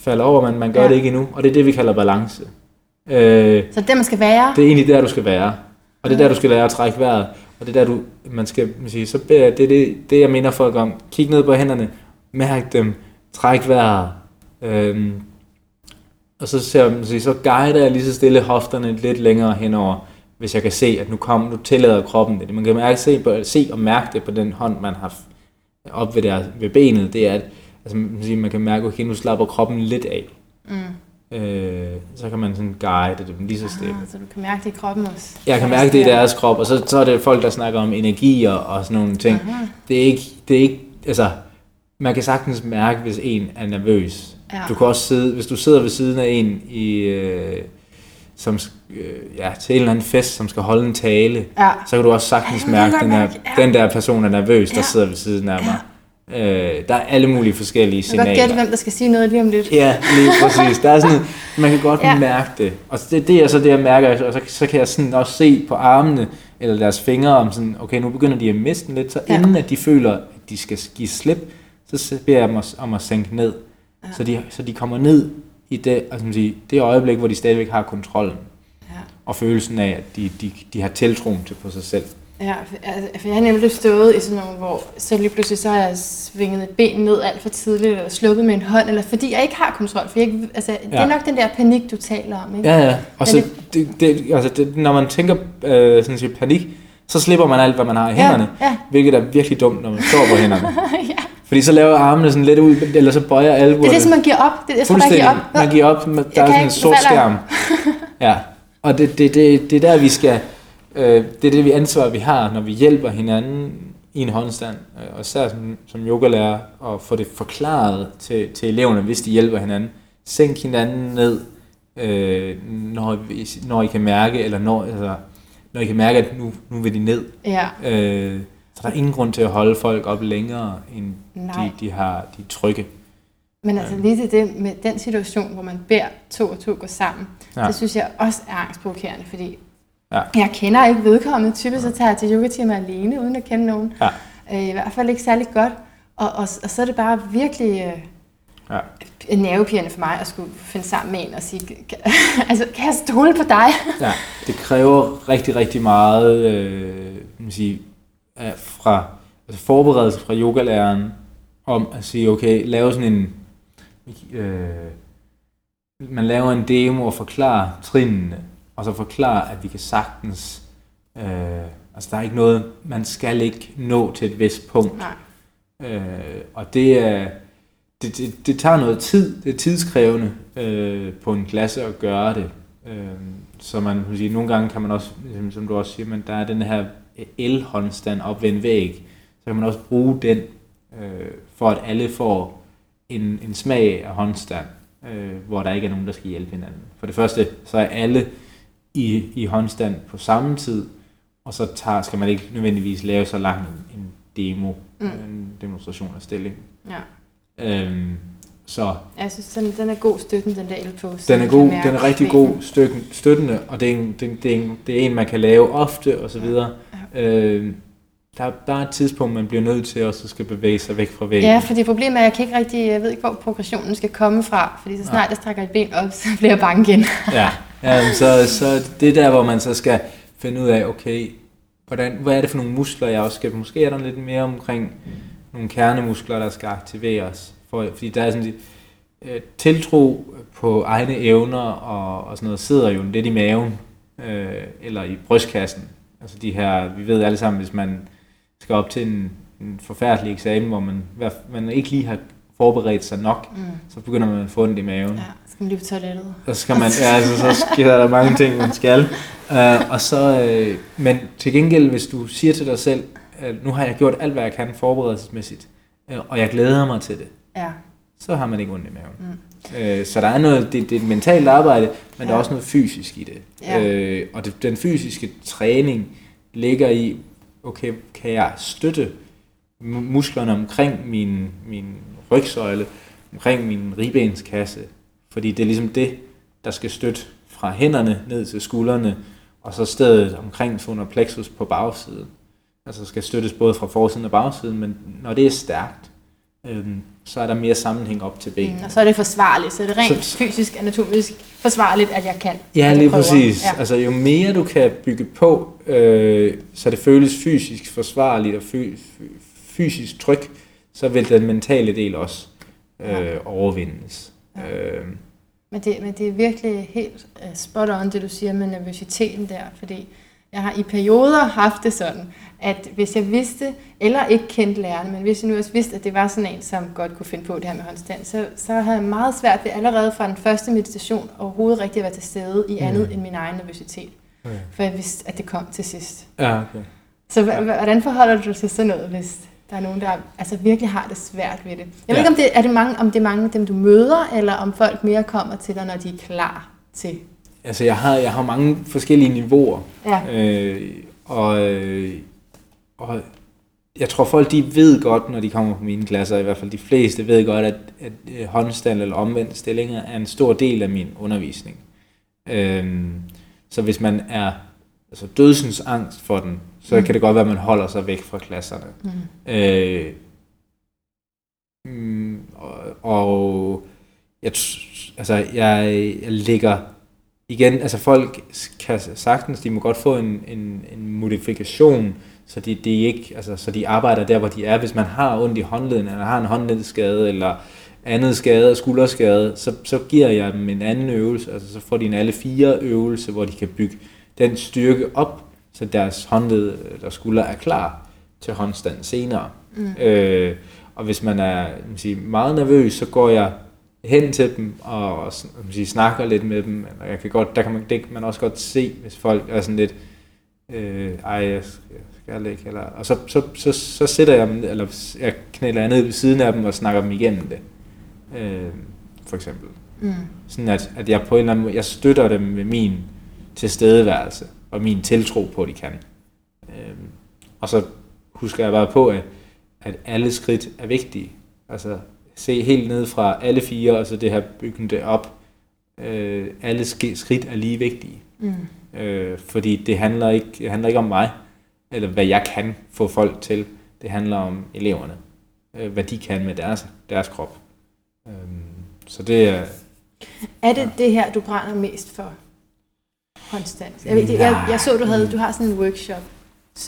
falder over, men man gør Ja. det ikke endnu, og det er det, vi kalder balance. Øh, Så det, man skal være. det er egentlig der, du skal være. Og det er der, du skal lære at trække vejret. Og det er der, du, man skal man sige, så beder jeg- det er det, det, jeg mener folk om. Kig ned på hænderne, mærk dem, træk vejret. Øhm, og så, ser man, sige, så guider jeg lige så stille hofterne lidt længere henover, hvis jeg kan se, at nu, kom, nu tillader kroppen det. Man kan mærke, se, på, se og mærke det på den hånd, man har op ved, der, ved benet. Det er, at altså, man, kan sige, man kan mærke, okay, nu slapper kroppen lidt af. Mm. Øh, så kan man sådan guide det lige så stille. Ah, så du kan mærke det i kroppen også. Jeg kan mærke det i deres krop, og så, så er det folk, der snakker om energier og sådan nogle ting. Aha. Det er ikke, det er ikke, altså, man kan sagtens mærke, hvis en er nervøs. Ja. Du kan også sidde, hvis du sidder ved siden af en i, øh, som, øh, ja, til en eller anden fest, som skal holde en tale, Ja. så kan du også sagtens Ja, kan mærke, jeg den, er, mærke, ja. den der person er nervøs, der Ja. sidder ved siden af mig. Øh, der er alle mulige forskellige Jeg kan godt signaler. gætte, hvem der skal sige noget lige om lidt. Ja, lige præcis. Der er sådan, man kan godt Ja. ja. mærke det. Og det, det er så det, jeg mærker. Og så, så kan jeg sådan også se på armene, eller deres fingre, om sådan, okay, nu begynder de at miste den lidt. Så Ja. inden at de føler, at de skal give slip, så beder jeg dem om at sænke ned. Ja. Så, de, så de kommer ned i det, altså, man sige, det øjeblik, hvor de stadigvæk har kontrollen. Ja. Og følelsen af, at de, de, de har tiltroen til på sig selv. Ja, for, altså, jeg har nemlig stået i sådan nogle, hvor så lige pludselig så har jeg svinget et ben ned alt for tidligt, eller sluppet med en hånd, eller fordi jeg ikke har kontrol. For jeg, ikke- altså, ja. det er Ja. nok den der panik, du taler om, ikke? Ja, ja. Og så, det, det, altså det, når man tænker øh, sådan siger, panik, så slipper man alt, hvad man har i hænderne. Ja, Hvilket er virkelig dumt, når man står på hænderne. ja. Fordi så laver armene sådan lidt ud, eller så bøjer albuerne. Det er det, som man giver op. Det er, jeg tror, man giver op. Man giver op. Der er sådan en sort skærm. Ja. Og det, det, det, det er der, vi skal... Øh, det er det vi ansvar, vi har, når vi hjælper hinanden i en håndstand, øh, og især som, som yogalærer, og få det forklaret til, til eleverne, hvis de hjælper hinanden. Sænk hinanden ned, øh, når, når I kan mærke, eller når, altså, når I kan mærke, at nu, nu vil de ned. Ja. Øh, så der er ingen grund til at holde folk op længere, end Nej. de, de har de er trygge. Men altså lige til det med den situation, hvor man beder to og to gå sammen, ja. Det synes jeg også er angstprovokerende, fordi Ja. jeg kender ikke vedkommende. Typisk så tager jeg til yogatimer alene, uden at kende nogen. Ja. Øh, I hvert fald ikke særlig godt. Og, og, og så er det bare virkelig øh, Ja. nervepirrende for mig at skulle finde sammen med en og sige, "Kan- altså, kan jeg stole på dig? Ja, det kræver rigtig, rigtig meget øh, man sige, af- fra altså forberedelse fra yogalæreren om at sige, okay, lave sådan en, øh, man laver en demo og forklarer trinene, og så forklarer, at vi kan sagtens, øh, altså der er ikke noget, man skal ikke nå til et vist punkt. Nej. Øh, og det er, det, det, det tager noget tid, det er tidskrævende øh, på en klasse at gøre det. Øh, så man kan sige, nogle gange kan man også, ligesom, som du også siger, men der er den her el-håndstand op ved en væg, så kan man også bruge den, øh, for at alle får en, en smag af håndstand, øh, hvor der ikke er nogen, der skal hjælpe hinanden. For det første, så er alle i, i håndstand på samme tid, og så tager, skal man ikke nødvendigvis lave så lang en, en demo, Mm. en demonstration af stilling. Ja. Øhm, så Jeg synes, den, den er god støtten, den der elpose. den er god, den er rigtig god støtten, støttende, og det er, en, det, det, er en, det er en, man kan lave ofte, og så videre. Øhm, der, der er et tidspunkt, man bliver nødt til også at skal bevæge sig væk fra væggen. Ja, fordi problemet er, at jeg kan ikke rigtig, jeg ved ikke, hvor progressionen skal komme fra, fordi så snart jeg strækker et ben op, så bliver jeg bange igen. ja. ja så, så det er der, hvor man så skal finde ud af, okay, hvordan, hvad er det for nogle muskler, jeg også skal... Måske er der lidt mere omkring nogle kernemuskler, der skal aktiveres. For, fordi der er sådan øh, tiltro på egne evner og, og sådan noget, sidder jo lidt i maven, øh, eller i brystkassen. Altså de her, vi ved alle sammen, hvis man skal op til en, en forfærdelig eksamen, hvor man, man ikke lige har forberedt sig nok, Mm. så begynder man at få ondt i maven. Ja, skal man lige på toilettet. Og så skal man, ja, altså, så sker der mange ting, man skal. Uh, og så, uh, men til gengæld, hvis du siger til dig selv, at nu har jeg gjort alt, hvad jeg kan forberedelsesmæssigt, uh, og jeg glæder mig til det, Ja. så har man ikke ondt i maven. Mm. Uh, så der er noget, det, det er et mentalt arbejde, men ja. der er også noget fysisk i det. Ja. Uh, og det, den fysiske træning ligger i, okay, kan jeg støtte mu- musklerne omkring min, min rygsøjle, omkring min ribbenskasse, fordi det er ligesom det, der skal støtte fra hænderne ned til skuldrene, og så stedet omkring solar plexus på bagsiden. Altså skal støttes både fra forsiden og bagsiden, men når det er stærkt, øhm, så er der mere sammenhæng op til benene. Mm, og så er det forsvarligt, så er det rent Så- fysisk, anatomisk forsvarligt, at jeg kan. Ja, lige prøver. præcis. Ja. Altså, jo mere du kan bygge på, øh, så det føles fysisk forsvarligt og fy, fy- fysisk tryg, så vil den mentale del også øh, Ja. overvindes. Ja. Øh, Men det, men det er virkelig helt uh, spot on, det du siger med nervøsiteten der, fordi jeg har i perioder haft det sådan, at hvis jeg vidste, eller ikke kendte lærerne, men hvis jeg nu også vidste, at det var sådan en, som godt kunne finde på det her med håndstand, så, så havde jeg meget svært ved allerede fra den første meditation overhovedet rigtig at være til stede i andet Mm. end min egen nervøsitet. Okay. For jeg vidste, at det kom til sidst. ja, okay. Så hvordan forholder du dig til sådan noget, hvis der er nogen, der altså virkelig har det svært ved det? Jeg ved Ja. ikke, om det, er det mange, om det er mange af dem, du møder, eller om folk mere kommer til dig, når de er klar til. Altså, jeg har, jeg har mange forskellige niveauer, Ja, øh, og, øh, og jeg tror folk, de ved godt, når de kommer på mine klasser, i hvert fald de fleste ved godt, at, at øh, håndstand eller omvendt stillinger er en stor del af min undervisning. Øhm, så hvis man er altså dødsens angst for den, så Mm. kan det godt være, at man holder sig væk fra klasserne. mm. Øh, mm, og, og jeg, altså, jeg, jeg ligger igen, altså folk kan sagtens, de må godt få en, en, en modifikation, så de, de ikke, altså, så de arbejder der, hvor de er. Hvis man har ondt i håndleden, eller har en håndledsskade, eller andet skade, skulderskade, så, så giver jeg dem en anden øvelse, altså så får de en alle fire øvelse, hvor de kan bygge den styrke op, så deres håndled eller skulder er klar til håndstand senere. Mm. Øh, og hvis man er man kan sige, meget nervøs, så går jeg hen til dem og, og man kan sige, snakker lidt med dem. Eller jeg kan godt, der kan man, det kan man også godt se, hvis folk er sådan lidt, øh, ej, jeg jeg skærlæg. Eller, og så, så, så, så sætter jeg dem, eller jeg knæler ned ved siden af dem og snakker dem igennem det. Øh, for eksempel. Mm. Sådan at, at jeg på en eller anden måde, jeg støtter dem med min tilstedeværelse og min tiltro på, at de kan. Øh, og så husker jeg bare på, at, at alle skridt er vigtige. Altså se helt ned fra alle fire, og så det her byggen det op. Øh, alle sk- skridt er lige vigtige. Mm. Øh, fordi det handler, ikke, det handler ikke om mig, eller hvad jeg kan få folk til. Det handler om eleverne. Øh, hvad de kan med deres, deres krop. Øh, så det er... Er det det her, du brænder mest for? Konstant. Jeg, ved, jeg, jeg så, du havde, du har sådan en workshop.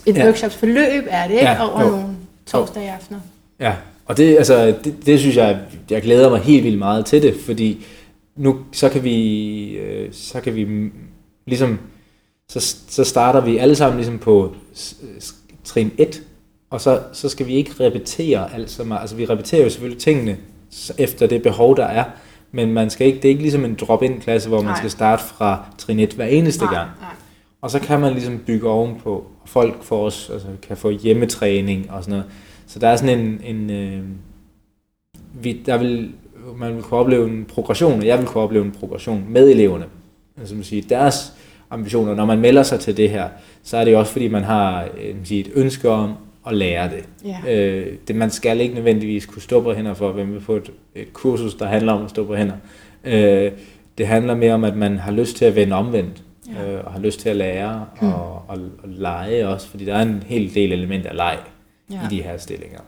Et Ja. ja. workshopsforløb er det, ikke? Ja, Over jo. nogle torsdag aftener. Ja, og det, altså, det, det synes jeg, jeg glæder mig helt vildt meget til det, fordi nu så kan vi, øh, så kan vi ligesom, så, så starter vi alle sammen ligesom på trin 1, og så, så skal vi ikke repetere alt så meget. Altså vi repeterer jo selvfølgelig tingene efter det behov, der er, men man skal ikke, det er ikke ligesom en drop-in klasse, hvor man Nej. skal starte fra trin 1 hver eneste Nej, gang. nej. Og så kan man ligesom bygge ovenpå. Og folk får også, altså, kan få hjemmetræning og sådan noget. Så der er sådan en... en øh, vi, der vil, man vil kunne opleve en progression, og jeg vil kunne opleve en progression med eleverne. Altså man siger, deres ambitioner, når man melder sig til det her, så er det jo også fordi, man har øh, et ønske om at lære det. Ja. Øh, det. Man skal ikke nødvendigvis kunne stå på hænder for at være med på et, et kursus, der handler om at stå på hænder. Øh, det handler mere om, at man har lyst til at vende omvendt, Ja. øh, og har lyst til at lære og, og, og lege også, fordi der er en hel del element af leg Ja. i de her stillinger.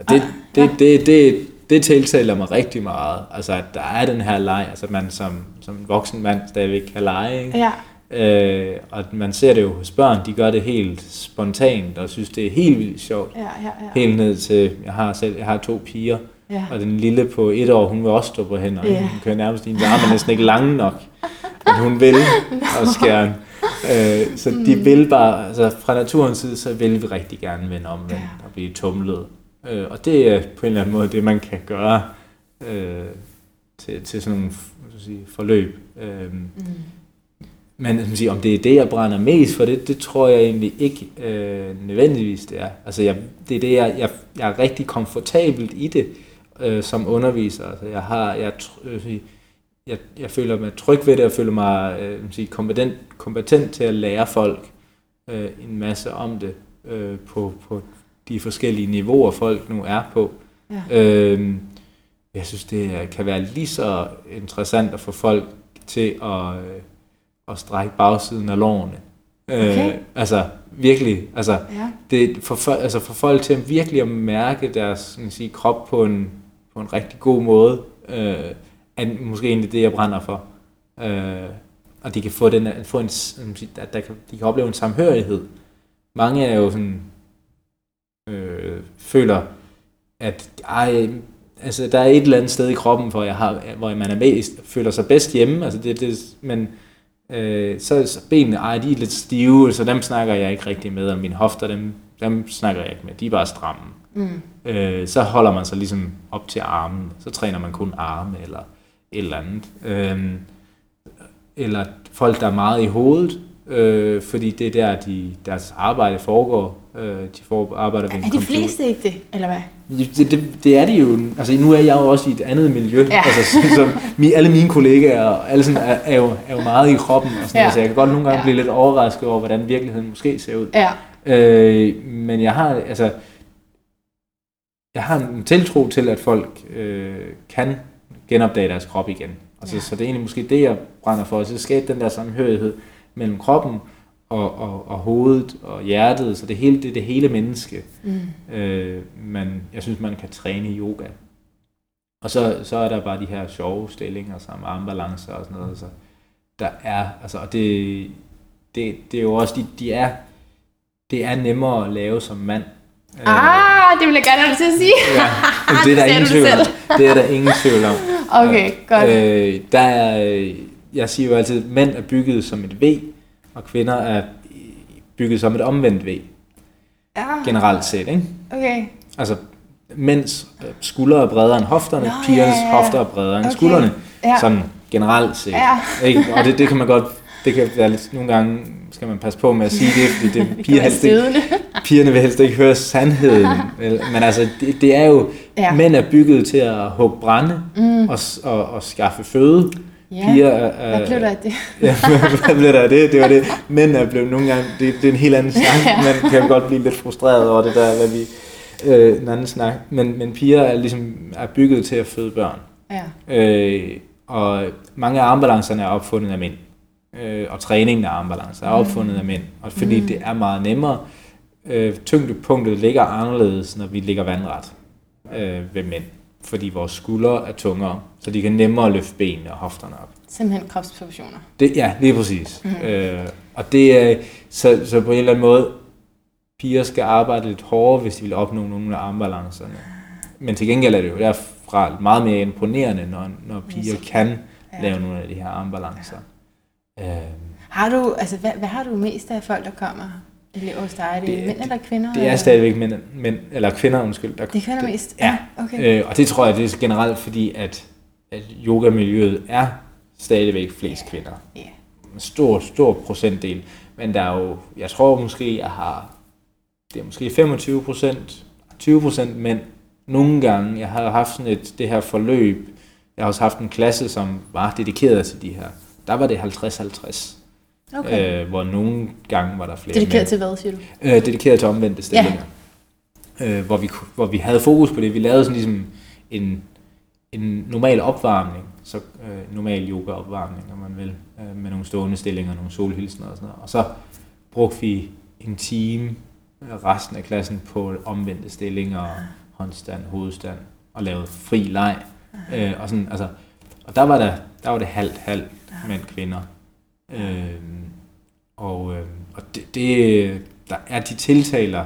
Og det, det, det, det, det tiltaler mig rigtig meget, altså at der er den her leg, altså at man som, som en voksen mand stadigvæk kan lege, ikke? Ja. Øh, og man ser det jo hos børn, de gør det helt spontant, og synes det er helt vildt sjovt. Ja, ja, ja. Helt ned til, jeg har selv, jeg har to piger, ja. og den lille på et år, hun vil også stå på hænder. Ja. Hun kan nærmest, hendes arme er næsten ikke lange nok. Men hun vil også gerne. Øh, så de Mm. vil bare, altså fra naturens side, så vil vi rigtig gerne vende om Ja. og blive tumlet. Øh, og det er på en eller anden måde det, man kan gøre øh, til, til sådan nogle sige, forløb. Øh, Mm. Men som siger, om det er det, jeg brænder mest for, det, det tror jeg egentlig ikke øh, nødvendigvis det er. Altså, jeg, det er det, jeg, jeg, jeg er rigtig komfortabelt i det øh, som underviser. Altså, jeg, har, jeg, øh, jeg, jeg føler mig tryg ved det, og føler mig øh, sige, kompetent, kompetent til at lære folk øh, en masse om det øh, på, på de forskellige niveauer, folk nu er på. Ja. Øh, jeg synes, det kan være lige så interessant at få folk til at, øh, at strække bagsiden af lårene. Okay. Øh, altså virkelig, altså Ja. det, for, altså for folk til at virkelig at mærke deres sådan at sige, krop på en, på en rigtig god måde, øh, er måske egentlig det, jeg brænder for. Øh, og de kan få, den, få en, at der kan, de kan opleve en samhørighed. Mange er jo sådan, øh, føler, at ej, altså, der er et eller andet sted i kroppen, hvor, jeg har, hvor man er mest, føler sig bedst hjemme, altså det, det, men øh, så, så benene, ej, de er lidt stive, så dem snakker jeg ikke rigtig med, og mine hofter, dem, dem snakker jeg ikke med, de er bare stramme. Mm. Øh, så holder man sig ligesom op til armen, så træner man kun arme eller et eller andet. Øh, eller folk, der er meget i hovedet, øh, fordi det er der, de, deres arbejde foregår. Øh, de får, arbejder ved Er de computer. fleste ikke det, eller hvad? Det, det, det er det jo. Altså, nu er jeg jo også i et andet miljø. Ja. Altså, så, så, mi, alle mine kollegaer og alle sådan, er, er, jo, er jo meget i kroppen. Og sådan Ja. ja. Så jeg kan godt nogle gange Ja. blive lidt overrasket over, hvordan virkeligheden måske ser ud. Ja. Øh, men jeg har, altså, jeg har en tiltro til, at folk øh, kan genopdage deres krop igen. Altså, Ja. Så det er egentlig måske det, jeg brænder for. Altså, at skabe den der samhørighed mellem kroppen og, og, og hovedet og hjertet. Så det hele det, det hele menneske Mm. øh, man, jeg synes, man kan træne i yoga. Og så, så er der bare de her sjove stillinger, som armbalancer og sådan noget. Så der er, altså, og det, det, det er jo også, de, de er, det er nemmere at lave som mand. Øh, Ah, det vil jeg gerne have til at sige. ja, det er der ingen tvivl om. Det er der ingen tvivl om. Okay, godt. Øh, der er, øh, jeg siger jo altid, at mænd er bygget som et V, og kvinder er bygget som et omvendt V, Ja, generelt set. Ikke? okay. Altså, mænds øh, skuldre er bredere end hofterne, Nå, pigernes ja, ja, hofter er bredere end Okay. skuldrene. Ja. Sådan generelt set. Ja. Ikke? Og det, det kan man godt, det kan være lidt, nogle gange skal man passe på med at sige det, fordi det piger helst ikke, pigerne vil helst ikke høre sandheden. Men altså, det, det er jo, Ja. mænd er bygget til at hugge brænde mm. og, og, og skaffe føde. Ja, Piger er, Hvad blev der af det? Ja, hvad blev der af det? Det var det. Mænd er blevet nogle gange, det, det er en helt anden snak. Man kan godt blive lidt frustreret over det der, hvad vi, øh, en anden snak. Men, men piger er ligesom er bygget til at føde børn. Ja. Øh, og mange af armbalancerne er opfundet af mænd. Øh, og træningen af armbalancer er opfundet af mænd. Og fordi mm. det er meget nemmere. Øh, tyngdepunktet ligger anderledes, når vi ligger vandret øh, ved mænd. Fordi vores skuldre er tungere, så de kan nemmere løfte benene og hofterne op. Simpelthen kropspositioner. Det, ja, lige præcis. Mm. Øh, og det er, så, så på en eller anden måde, piger skal arbejde lidt hårdere, hvis de vil opnå nogle af armbalancerne. Men til gengæld er det jo derfra meget mere imponerende, når, når piger kan Ja. lave nogle af de her armbalancer. Øh, Har du, altså, hvad, hvad har du mest af folk, der kommer hos dig? Er det, Det- mænd eller kvinder? det er eller? stadigvæk mænd, mænd eller kvinder, undskyld. Der, Det er kvinder mest? Ja. Okay. Øh, og det tror jeg, det er generelt fordi, at, at yogamiljøet er stadigvæk flest kvinder. Ja. en stor, stor procentdel. Men der er jo, jeg tror måske, jeg har, det er måske 25 procent, 20 procent mænd. Nogle gange, jeg har haft sådan et, det her forløb, jeg har også haft en klasse, som var dedikeret til de her. Der var det 50-50, Okay. øh, hvor nogle gange var der flere Dedikeret mænd. til hvad, siger du? Øh, dedikeret til omvendte stillinger. Ja. Øh, hvor, vi, hvor vi havde fokus på det. Vi lavede sådan ligesom en, en normal opvarmning, så øh, normal yoga-opvarmning, om man vil, øh, med nogle stående stillinger, nogle solhilsener og sådan noget. Og så brugte vi en time resten af klassen på omvendte stillinger, håndstand, hovedstand, og lavede fri leg. Øh, og, sådan, altså, og der var, der, der var det halvt, halvt mænd kvinder. Øh, og øh, og det, det, der er de tiltaler,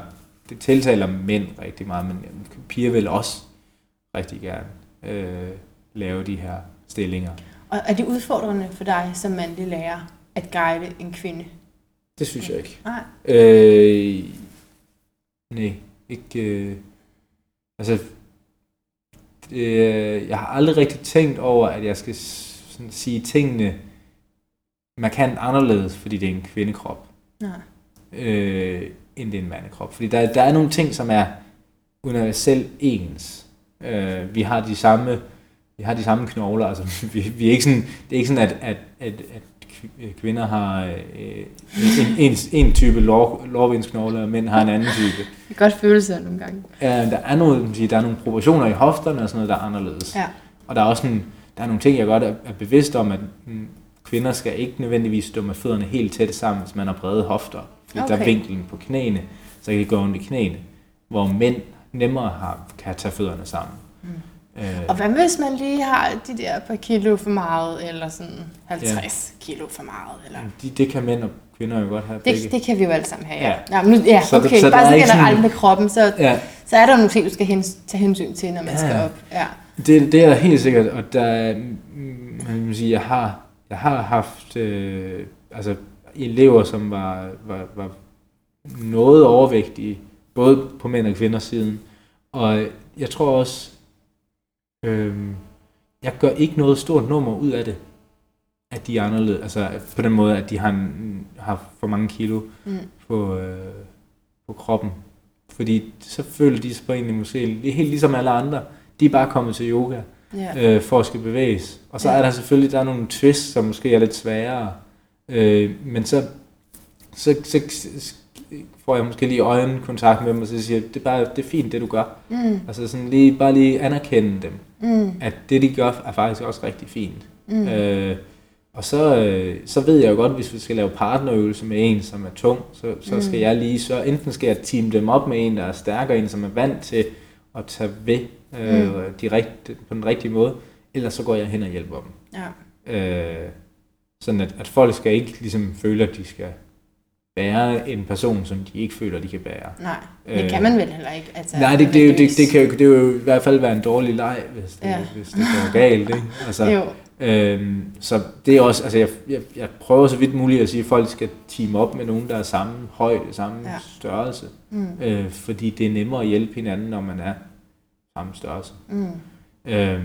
det tiltaler mænd rigtig meget, men piger vil også rigtig gerne øh, lave de her stillinger. Og er det udfordrende for dig som mandlig lærer at guide en kvinde? Det synes jeg ikke. Nej. Øh, nej, ikke. Øh, altså, det, øh, jeg har aldrig rigtig tænkt over, at jeg skal sådan sige tingene markant anderledes, fordi det er en kvindekrop, Nej. øh, end det er en mandekrop. Fordi der, der er nogle ting, som er universelt ens. Øh, vi har de samme vi har de samme knogler, altså vi, vi er ikke sådan, det er ikke sådan, at, at, at, at kv- kvinder har øh, en, en, en type lår, lårbensknogler, og mænd har en anden type. Det kan godt føle sig nogle gange. Ja, der er siger, der er nogle proportioner i hofterne og sådan noget, der er anderledes. Ja. Og der er også sådan, der er nogle ting, jeg godt er, er bevidst om, at mm, kvinder skal ikke nødvendigvis stå med fødderne helt tæt sammen, hvis man har brede hofter. Fordi okay. der er vinklen på knæene, så kan det gå ondt i knæene. Hvor mænd nemmere har, kan tage fødderne sammen. Mm. Øh, Og hvad hvis man lige har de der par kilo for meget, eller sådan 50 ja. kilo for meget? Eller? de, det kan mænd og kvinder jo godt have begge. Det, det kan vi jo alle sammen have, ja. Ja. Nå, nu, ja Så okay, det- så der bare så ikke generelt sådan- med kroppen, så, Ja, så er der nogle ting, du skal hens, tage hensyn til, når man Ja. skal op. Ja. Det, det er helt sikkert, og der, er, mm, man kan sige, jeg har, jeg har haft øh, altså, elever, som var, var, var noget overvægtige, både på mænd og kvinders siden. Og jeg tror også, øh, jeg gør ikke noget stort nummer ud af det, at de er anderledes. Altså på den måde, at de har, en, har for mange kilo Mm. på, øh, på kroppen. Fordi så føler de sig på egentlig måske det er helt ligesom alle andre. De er bare kommet til yoga Ja. øh, for at skal bevæges. Og så Ja. er der selvfølgelig der er nogle twists, som måske er lidt sværere. Øh, men så, så, så, så får jeg måske lige øjenkontakt med dem, og så siger det er, bare, det er fint, det du gør. Mm. Altså sådan lige, bare lige anerkende dem, Mm. at det de gør er faktisk også rigtig fint. Mm. Øh, og så, øh, så ved jeg jo godt, hvis vi skal lave partnerøvelse med en, som er tung, så, så Mm. skal jeg lige, så enten skal jeg team dem op med en, der er stærkere, en som er vant til at tage ved øh, Mm. de rigt, på den rigtige måde, eller så går jeg hen og hjælper dem. Ja. Øh, sådan at, at folk skal ikke ligesom føle, at de skal bære en person, som de ikke føler, de kan bære. Nej, det Øh, kan man vel heller ikke. Altså, Nej, det, det, jo- det, det, kan jo, det kan jo i hvert fald være en dårlig leg, hvis det, Ja. hvis det går galt. Ikke? Altså, Jo. Øhm, så det er også, altså jeg, jeg, jeg prøver så vidt muligt at sige, at folk skal team op med nogen, der er samme højde, samme ja. størrelse. Mm. Øh, fordi det er nemmere at hjælpe hinanden, når man er samme størrelse. Mm. Øhm,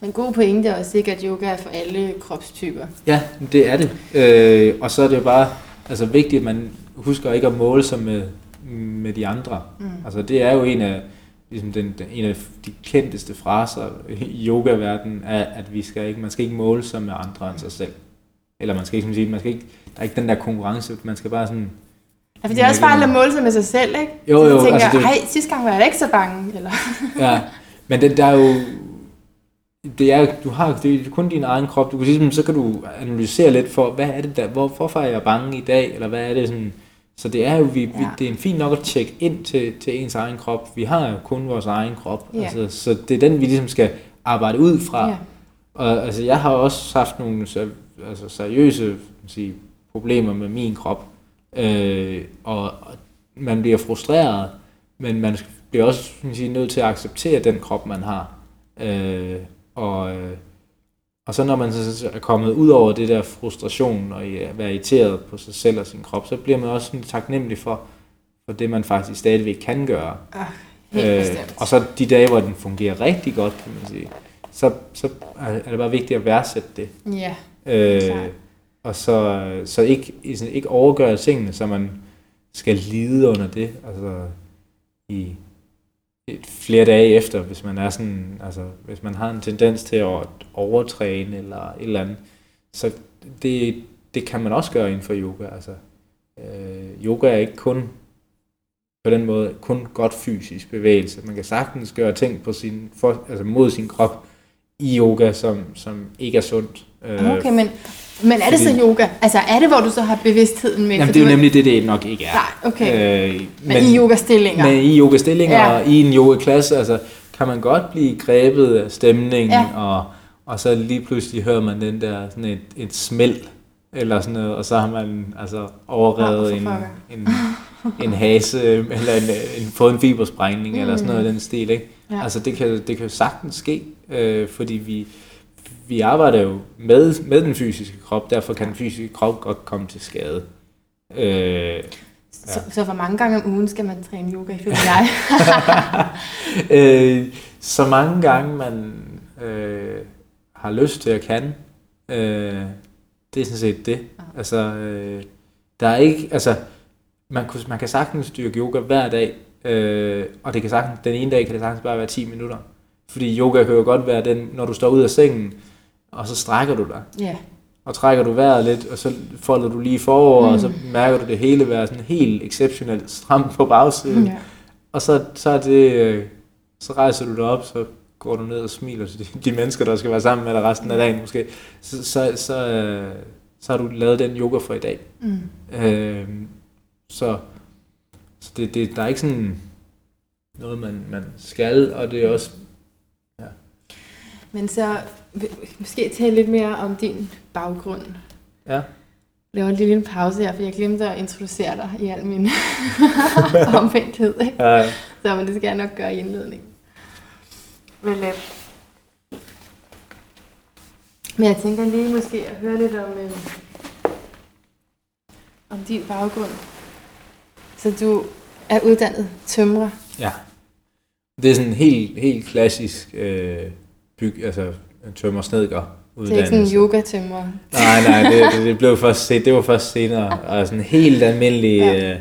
Men god pointe er også ikke, at yoga er for alle kropstyper. ja, det er det. Øh, og så er det jo bare altså vigtigt, at man husker ikke at måle sig med, med de andre. Mm. Altså det er jo en af, ligesom den, den, en af de kendteste fraser i yogaverdenen, er, at vi skal ikke, man skal ikke måle sig med andre end sig selv. Eller man skal ikke, som sige, man skal ikke, der er ikke den der konkurrence, man skal bare sådan, Ja, for det er også farligt at måle sig med sig selv, ikke? Jo, Så jo, man tænker, altså det- ej, sidste gang var jeg da ikke så bange. Eller... ja, men det, der er jo, det er, du har det er kun din egen krop, du kan ligesom, så kan du analysere lidt for, hvad er det der, hvor, hvorfor er jeg bange i dag, eller hvad er det sådan, så det er jo, vi, ja. vi, det er en fint nok at tjekke ind til, til ens egen krop, vi har jo kun vores egen krop, Ja. altså, så det er den, vi ligesom skal arbejde ud fra, Ja. Og altså, jeg har også haft nogle altså, seriøse sige, problemer med min krop. Øh, og, og man bliver frustreret, men man bliver også man sige, nødt til at acceptere den krop, man har. Øh, og, øh, og så når man så er kommet ud over det der frustration og være irriteret på sig selv og sin krop, så bliver man også sådan taknemmelig for, for det, man faktisk stadigvæk kan gøre. Helt bestemt. og så de dage, hvor den fungerer rigtig godt, kan man sige, så, så er det bare vigtigt at værdsætte det. Ja, Øh, Klart og så, så ikke, sådan, ikke overgøre tingene, så man skal lide under det, altså i et, flere dage efter, hvis man er sådan, altså hvis man har en tendens til at overtræne eller et eller andet, så det, det kan man også gøre inden for yoga, altså øh, yoga er ikke kun på den måde kun godt fysisk bevægelse. Man kan sagtens gøre ting på sin, for, altså mod sin krop i yoga, som, som ikke er sundt. Øh, ah, okay, men, men er det så fordi- yoga? Altså er det, hvor du så har bevidstheden med? Jamen, det er jo nemlig det, det nok ikke er. Nej, okay. Øh, men, i yogastillinger? Men i yogastillinger Ja. og i en yogaklasse, altså, kan man godt blive grebet af stemningen, Ja. og, og så lige pludselig hører man den der, sådan et, et smæld, eller sådan noget, og så har man altså overrevet for en, en, en hase, eller en, en, fået en fibersprængning, mm. eller sådan noget i den stil, ikke? Ja. Altså det kan, det kan jo sagtens ske, øh, fordi vi, vi arbejder jo med, med den fysiske krop, derfor kan den fysiske krop godt komme til skade. Øh, Så, så hvor mange gange om ugen skal man træne yoga, ifølge jeg? øh, så mange gange man øh, har lyst til at kan, øh, det er sådan set det. Altså, øh, der er ikke, altså, man, kunne, man kan sagtens styrke yoga hver dag, øh, og det kan sagtens, den ene dag kan det sagtens bare være 10 minutter. Fordi yoga kan jo godt være den, når du står ud af sengen, og så strækker du dig, ja. og trækker du vejret lidt, og så folder du lige forover, mm. og så Mm. mærker du det hele være sådan helt exceptionelt stramt på bagsiden. ja. Og så, så er det, øh, så rejser du dig op, så går du ned og smiler til de, de mennesker, der skal være sammen med dig resten af dagen måske. Så, så, så, øh, så har du lavet den yoga for i dag. Mm. Øh, så så det, det, der er ikke sådan noget, man, man skal, og det er også... Men så måske tale lidt mere om din baggrund. Ja. laver en lille pause her, for jeg glemte at introducere dig i al min omvendthed. Ikke? Ja, Så men det skal jeg nok gøre i indledningen. Men, øh, men jeg tænker lige måske at høre lidt om, øh, om din baggrund. Så du er uddannet tømrer. ja. Det er sådan en helt, helt klassisk øh, byg, altså tømmer snedker Det er ikke sådan en yoga-tømrer. Nej, nej, det, det, det blev først det var først senere. Og sådan helt almindelig Ja. øh,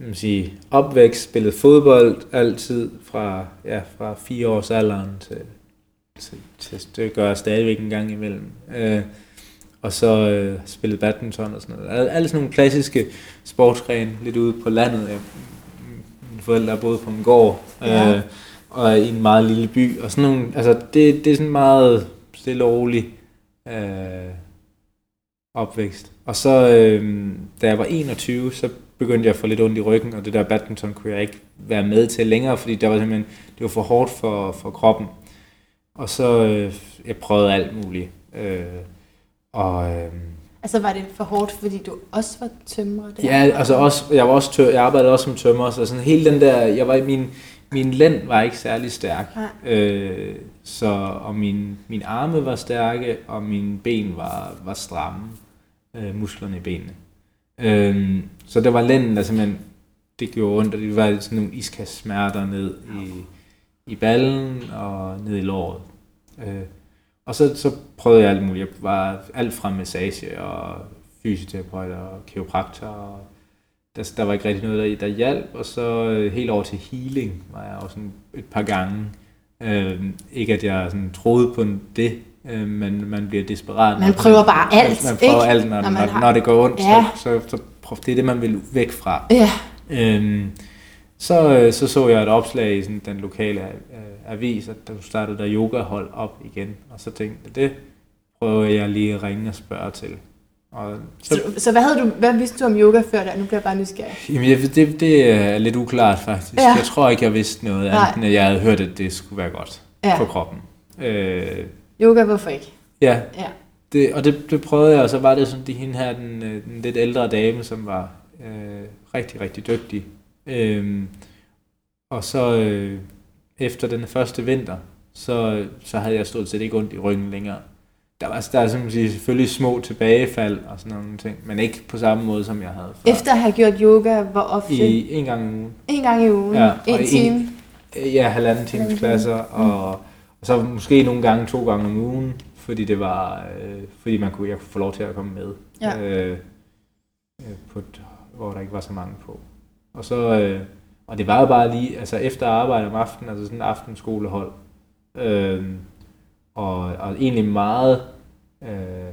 man sige, opvækst, spillet fodbold altid fra, ja, fra fire års alderen til, til, til, det gør jeg stadigvæk en gang imellem. Øh, og så øh, spillet badminton og sådan noget. Alle, alle sådan nogle klassiske sportsgrene, lidt ude på landet. Jeg, mine forældre boede på en gård, Ja. øh, og i en meget lille by. Og sådan nogle, altså det, det er sådan meget stille og roligt øh, opvækst. Og så, øh, da jeg var 21, så begyndte jeg at få lidt ondt i ryggen, og det der badminton kunne jeg ikke være med til længere, fordi der var simpelthen, det var for hårdt for, for kroppen. Og så, øh, jeg prøvede alt muligt. Øh, og, øh, Altså var det for hårdt, fordi du også var tømrer? Der? Ja, altså også, jeg var også tør, jeg arbejdede også som tømrer, så sådan hele den der, jeg var min, min lænd var ikke særlig stærk. Nej. Øh, så, og min, min arme var stærke, og mine ben var, var stramme, øh, musklerne i benene. Øh, så der var lænden, der simpelthen, det gjorde ondt, og det var sådan nogle iskast smerter ned i, i ballen og ned i låret. Øh, og så, så prøvede jeg alt muligt. Jeg var alt fra massage og fysioterapeut og kiropraktor og der, der var ikke rigtig noget, der, der hjalp, og så øh, helt over til healing var jeg også sådan et par gange. Øh, ikke at jeg sådan troede på det, øh, men man bliver desperat. Man prøver bare alt, man, man prøver ikke? alt, når, Når når, man har- når det går ondt, Ja. så, så, så prøv, det er det, man vil væk fra. Ja. Øhm, så, øh, så så jeg et opslag i sådan, den lokale øh, avis, at der startede der yogahold op igen, og så tænkte jeg, det prøver jeg lige at ringe og spørge til. Og så, Så, så hvad, havde du, hvad vidste du om yoga før der? Nu bliver jeg bare nysgerrig. jamen, jeg, det, det er lidt uklart faktisk. Ja. Jeg tror ikke, jeg vidste noget Nej. andet, end at jeg havde hørt, at det skulle være godt Ja. for kroppen. Øh, Yoga, hvorfor ikke? ja, Ja. det, og det, det prøvede jeg, og så var det sådan, det hende her, den, øh, den lidt ældre dame, som var øh, rigtig, rigtig dygtig. Øhm, og så øh, efter den første vinter, så, så havde jeg stort set ikke ondt i ryggen længere. Der var der er sådan, sige, selvfølgelig små tilbagefald og sådan nogle ting, men ikke på samme måde, som jeg havde før. Efter at have gjort yoga, hvor ofte? I en gang om ugen. En gang i ugen? Ja, en en- time? Øh, Ja, halvanden times klasser, og, og så måske nogle gange to gange om ugen, fordi det var, øh, fordi man kunne, jeg kunne få lov til at komme med, Ja. øh, øh, på et, hvor der ikke var så mange på. Og så, øh, og det var jo bare lige, altså efter arbejde om aftenen, altså sådan en aftenskolehold, øh, og, og egentlig meget øh,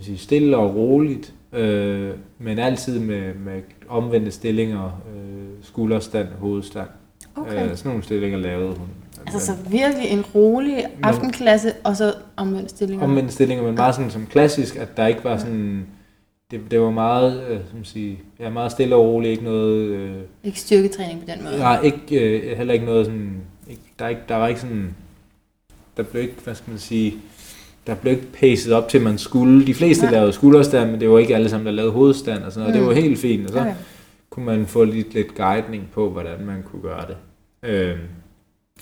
sige, stille og roligt, øh, men altid med, med omvendte stillinger, øh, skulderstand, hovedstand. Okay. Øh, sådan nogle stillinger lavede hun. Altså så virkelig en rolig aftenklasse, og så omvendt stillinger. Omvendte stillinger, men meget sådan som klassisk, at der ikke var sådan... Det, det var meget, øh, som sige, ja, meget stille og roligt, ikke noget... Øh, Ikke styrketræning på den måde. nej, ikke, øh, heller ikke noget sådan... Ikke, der, er ikke, der var ikke sådan... Der blev ikke, hvad skal man sige... Der blev ikke pacet op til, man skulle. De fleste Nej. lavede skulderstand, men det var ikke alle sammen, der lavede hovedstand og sådan noget. Mm. Det var helt fint, og så Okay. kunne man få lidt, lidt guidning på, hvordan man kunne gøre det. Øh,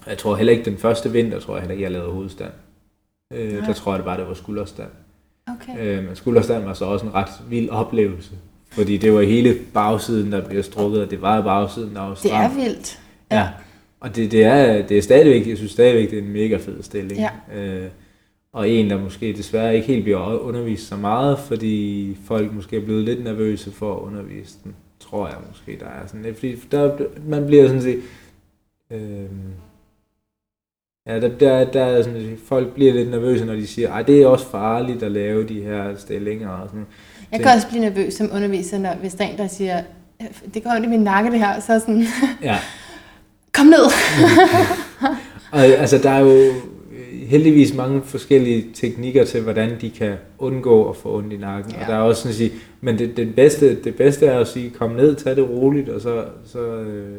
jeg tror heller ikke, den første vinter, tror jeg heller ikke, jeg lavede hovedstand. Øh, Nej. der tror jeg det bare, det var skulderstand. Okay. Øh, men skulderstand var så også en ret vild oplevelse. Fordi det var hele bagsiden, der bliver strukket, og det var bagsiden, der var Det stram. er vildt. Ja. Og det, det, er, det er stadigvæk, jeg synes stadigvæk, det er en mega fed stilling. Ja. Øh, og en, der måske desværre ikke helt bliver undervist så meget, fordi folk måske er blevet lidt nervøse for at undervise den, tror jeg måske, der er sådan lidt. Fordi der, man bliver sådan set... Øh, ja, der, der, der er sådan, folk bliver lidt nervøse, når de siger, ej, det er også farligt at lave de her stillinger og sådan Jeg kan også blive nervøs som underviser, når, hvis der er en, der siger, det går ondt i min nakke det her, så sådan, Ja. kom ned. Og altså, der er jo øh, heldigvis mange forskellige teknikker til, hvordan de kan undgå at få ondt i nakken. Ja. Og der er også sådan at sige, men det, det, bedste, det bedste er at sige, kom ned, tag det roligt, og så, så, øh,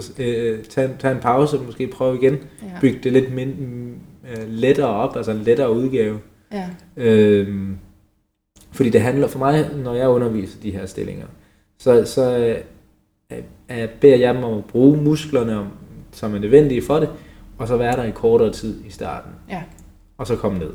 så øh, tag, tag en pause, måske prøve igen. Ja. Byg det lidt mind, øh, lettere op, altså en lettere udgave. ja. Øhm, fordi det handler for mig, når jeg underviser de her stillinger, så, så øh, beder jeg dem om at bruge musklerne, om- som er nødvendige for det, og så være der i kortere tid i starten. Ja. Og så komme ned.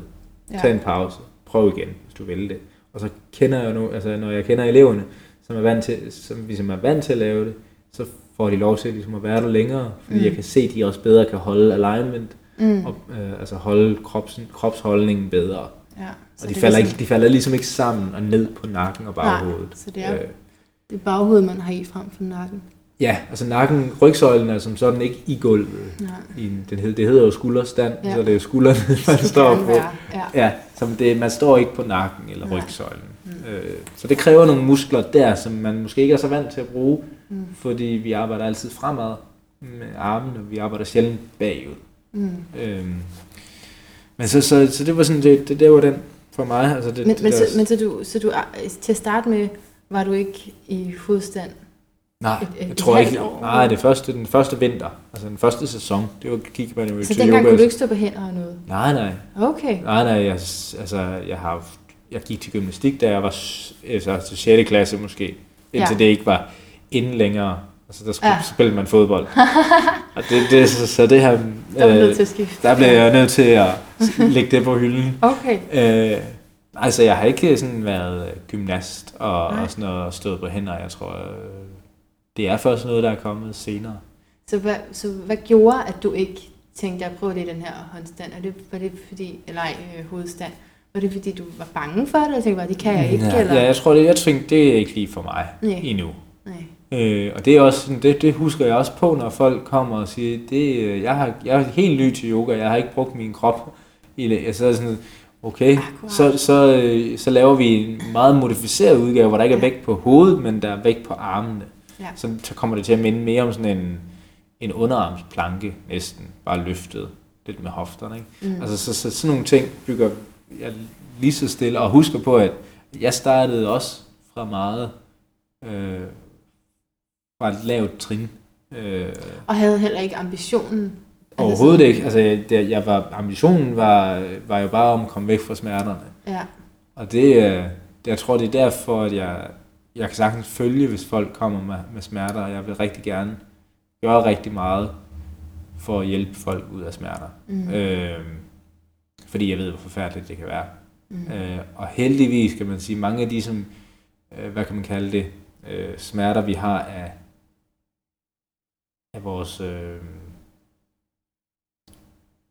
Ja. Tag en pause. Prøv igen, hvis du vil det. Og så kender jeg nu, altså når jeg kender eleverne, som er vant til, som ligesom er vant til at lave det, så får de lov til ligesom at være der længere, fordi Mm. jeg kan se, at de også bedre kan holde alignment, Mm. og øh, altså holde krops, kropsholdningen bedre. ja. Og de er falder, ligesom- ikke, de falder ligesom ikke sammen og ned på nakken og baghovedet. så det er- Øh, Det er baghovedet, man har i frem for nakken. Ja, altså nakken, rygsøjlen er som sådan ikke i gulvet. Nej. I, en- den hed, det hedder jo skulderstand, Ja. så det er jo skuldrene, man står på. Ja. Ja, som det, man står ikke på nakken eller Nej. rygsøjlen. Mm. Øh, så det kræver nogle muskler der, som man måske ikke er så vant til at bruge, Mm. fordi vi arbejder altid fremad med armene, og vi arbejder sjældent bagud. Mm. Øhm, men så, så, så det var sådan, det, det, det var den for mig. Altså det, Men, det men, så, men så, du, så du, til at starte med, var du ikke i hovedstand? Nej, et- et jeg tror ikke, år? nej, det første, den første vinter, altså den første sæson, det var gik man jo Så til dengang yoga. kunne du ikke stå på hænder og noget? Nej, nej, Okay. nej, nej, jeg, altså, jeg har jeg gik til gymnastik, da jeg var altså, til 6. klasse måske, indtil Ja. det ikke var inden længere. Altså, der skulle, Ja. spillede man fodbold. og det, det, så, så det her, Der var nødt øh, til at skifte. der blev jeg nødt til at lægge det på hylden. Okay. Øh, altså, jeg har ikke sådan været øh, gymnast og, Nej. og sådan noget, og stået på hænder. Jeg tror, øh, det er først noget, der er kommet senere. Så hvad, så hvad gjorde, at du ikke tænkte, at prøve det i den her håndstand? Er det, var det fordi, eller ej, øh, hovedstand? Var det fordi, du var bange for det, og tænkte bare, det kan jeg ikke? ja, eller? ja, jeg tror, det, jeg tænkte, det er ikke lige for mig Nej. endnu. Øh, og det er også det, det husker jeg også på, når folk kommer og siger, det, øh, jeg, har, jeg er helt ny til yoga, jeg har ikke brugt min krop i. Jeg så sådan, okay, så, så, øh, så laver vi en meget modificeret udgave, hvor der ikke er vægt på hovedet, men der er vægt på armene. Ja. Så, kommer det til at minde mere om sådan en, en underarmsplanke næsten, bare løftet lidt med hofterne. Ikke? Mm. Altså så, så, sådan nogle ting bygger jeg lige så stille, og husker på, at jeg startede også fra meget, øh, fra et lavt trin. Øh, Og havde heller ikke ambitionen. overhovedet ikke. Altså, det, jeg var, ambitionen var, var jo bare om at komme væk fra smerterne. Ja. Og det, øh, det, jeg tror, det er derfor, at jeg, jeg kan sagtens følge, hvis folk kommer med, med smerter, og jeg vil rigtig gerne gøre rigtig meget for at hjælpe folk ud af smerter. Mm. Øh, fordi jeg ved, hvor forfærdeligt det kan være. Mm. Øh, og heldigvis kan man sige, mange af de, som, øh, hvad kan man kalde det, øh, smerter, vi har af, af vores, øh,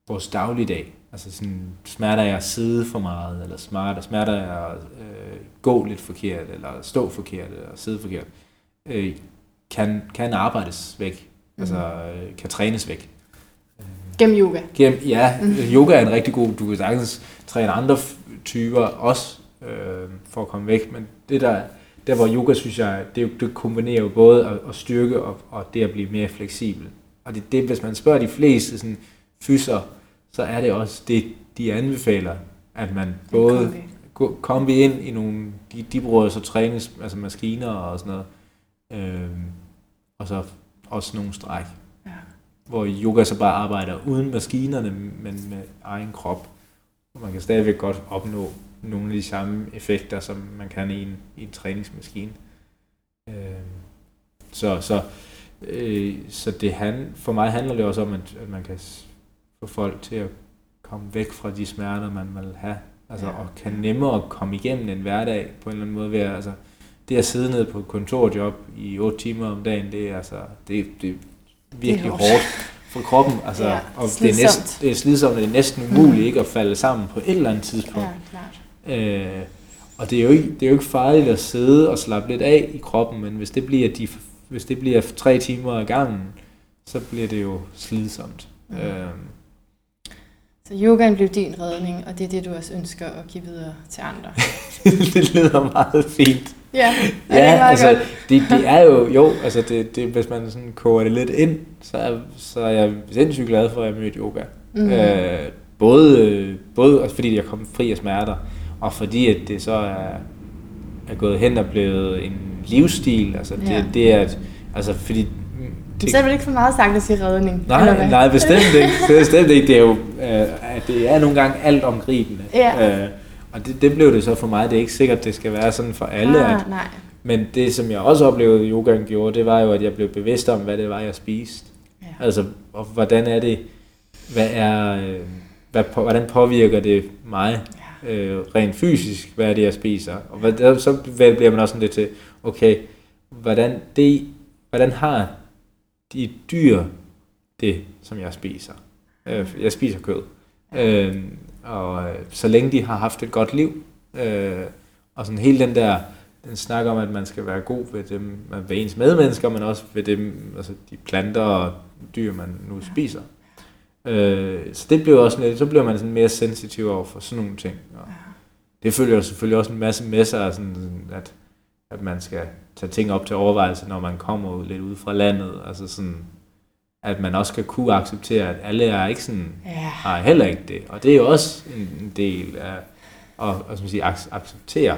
vores dagligdag, altså sådan smerter af at sidde for meget, eller smerter, smerter af at øh, gå lidt forkert, eller stå forkert, eller sidde forkert, øh, kan, kan arbejdes væk, mm. altså øh, kan trænes væk. Gennem yoga. Gennem, ja, mm. yoga er en rigtig god, du kan sagtens træne andre typer også, øh, for at komme væk, men det der, der hvor yoga, synes jeg, det, det kombinerer jo både at, at styrke og, og det at blive mere fleksibel. Og det, det, hvis man spørger de fleste sådan, fyser, så er det også det, de anbefaler, at man både kombi. kombi ind i nogle, de, de bruger så trænes, altså maskiner og sådan noget, øh, og så også nogle stræk Ja. hvor yoga så bare arbejder uden maskinerne, men med egen krop. Og man kan stadigvæk godt opnå nogle af de samme effekter, som man kan i en, i en træningsmaskine. Øh, så så, øh, så det han, for mig handler det også om, at, at man kan få folk til at komme væk fra de smerter, man vil have. Altså, Ja. og kan nemmere komme igennem en hverdag på en eller anden måde ved altså, det at sidde nede på et kontorjob i 8 timer om dagen, det er altså, det, det er virkelig hårdt. hårdt for kroppen. Altså, Ja, og det er, næsten, det er slidsomt, og det er næsten umuligt ikke at falde sammen på et eller andet tidspunkt. Ja, klart. Øh, og det er, jo ikke, det er jo ikke farligt at sidde og slappe lidt af i kroppen, men hvis det bliver, de, hvis det bliver tre timer ad gangen, så bliver det jo slidsomt. Mm. Øh, Så yogaen blev din redning, og det er det, du også ønsker at give videre til andre. det lyder meget fint. Ja, det Ja, meget altså, godt? det, det er jo, jo, altså det, det, hvis man sådan koger det lidt ind, så er, så er jeg sindssygt glad for, at jeg mødte yoga. Mhm. Øh, både, både også fordi jeg kom fri af smerter, og fordi at det så er, er gået hen og blevet en livsstil. Altså det, Ja. det er, at- altså fordi... Men så er det ikke for meget sagt at sige redning? Nej, nej, bestemt ikke. Det er bestemt ikke. Det er jo, øh, at det er nogle gange alt omgribende. Ja. Øh, og det, det blev det så for mig. Det er ikke sikkert, det skal være sådan for alle. at, Ah, nej. men det, som jeg også oplevede, yogaen gjorde, det var jo, at jeg blev bevidst om, hvad det var, jeg spiste. Ja. Altså, og hvordan er det, hvad er, øh, hvad, på- hvordan påvirker det mig øh, rent fysisk, hvad er det, jeg spiser? Og hvad, så bliver man også sådan lidt til, okay, hvordan, det, hvordan har de dyr det, som jeg spiser? Øh, jeg spiser kød. Øh, og øh, så længe de har haft et godt liv, øh, og sådan hele den der, den snak om, at man skal være god ved dem, ved ens medmennesker, men også ved dem, altså de planter og dyr, man nu spiser. Øh, så det blev også lidt, så blev man sådan mere sensitiv over for sådan nogle ting. Og det følger jo selvfølgelig også en masse med sig, sådan at, at man skal tage ting op til overvejelse, når man kommer lidt ud fra landet. Altså sådan, at man også skal kunne acceptere, at alle er ikke sådan, Ja. har heller ikke det. Og det er jo også en del af at, at siger, ac- acceptere.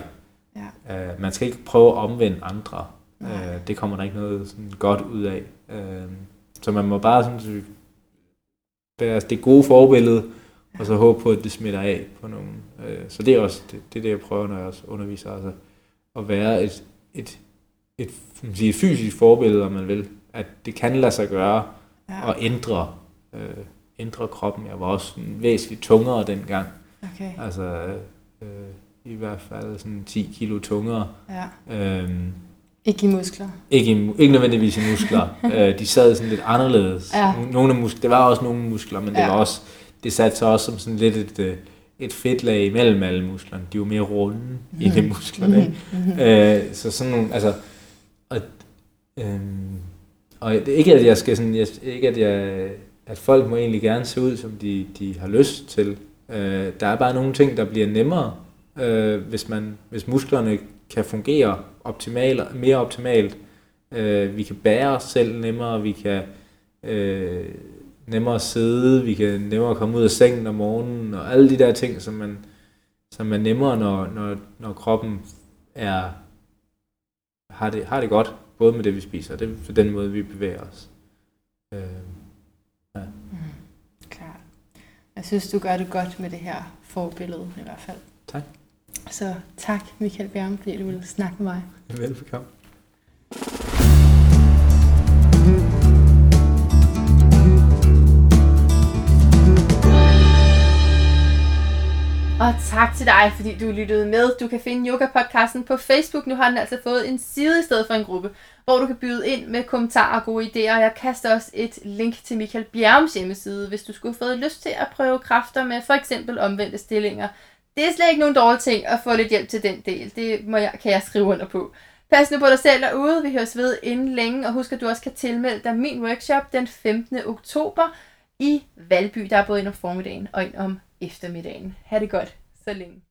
Ja. Uh, man skal ikke prøve at omvende andre. Uh, det kommer der ikke noget sådan godt ud af. Uh, så man må bare sådan, sige, være det gode forbillede, og så håbe på, at det smitter af på nogen. Uh, så det er også det, det, er det, jeg prøver, når jeg også underviser. Altså, at være et, et, et, siger, et fysisk forbillede, om man vil. At det kan lade sig gøre, Ja. og ændre, øh, ændre kroppen. Jeg var også væsentligt tungere dengang. Okay. Altså øh, i hvert fald sådan 10 kilo tungere. Ja. Øhm, Ikke i muskler. ikke, i, ikke nødvendigvis i muskler. øh, de sad sådan lidt anderledes. Ja. Nogle af muskler, det var også nogle muskler, men det Ja. var også det satte sig også som sådan lidt et, øh, et fedtlag imellem alle musklerne. De var mere runde mm. i de musklerne. Ikke? Mhm. Øh, så sådan nogle, altså, og, Øhm, og det, ikke at jeg skal sådan, jeg, ikke at jeg, at folk må egentlig gerne se ud, som de, de har lyst til. Øh, der er bare nogle ting, der bliver nemmere, øh, hvis, man, hvis musklerne kan fungere optimalt, mere optimalt. Øh, vi kan bære os selv nemmere, vi kan øh, nemmere sidde, vi kan nemmere komme ud af sengen om morgenen, og alle de der ting, som man, som er nemmere, når, når, når kroppen er, har, det, har det godt, både med det, vi spiser, og det er den måde, vi bevæger os. Øh, ja. mm, klart. Jeg synes, du gør det godt med det her forbillede i hvert fald. Tak. Så tak, Michael Bjerg, fordi du ville snakke med mig. Velbekomme. Og tak til dig, fordi du lyttede med. Du kan finde Yoga-podcasten på Facebook. Nu har den altså fået en side i stedet for en gruppe, hvor du kan byde ind med kommentarer og gode idéer. Jeg kaster også et link til Michael Bjerums hjemmeside, hvis du skulle have fået lyst til at prøve kræfter med for eksempel omvendte stillinger. Det er slet ikke nogen dårlig ting at få lidt hjælp til den del. Det må jeg, kan jeg skrive under på. Pas nu på dig selv derude. Vi høres ved inden længe. Og husk, at du også kan tilmelde dig min workshop den 15. oktober i Valby. Der er både ind om formiddagen og ind om eftermiddagen. Ha' det godt så længe.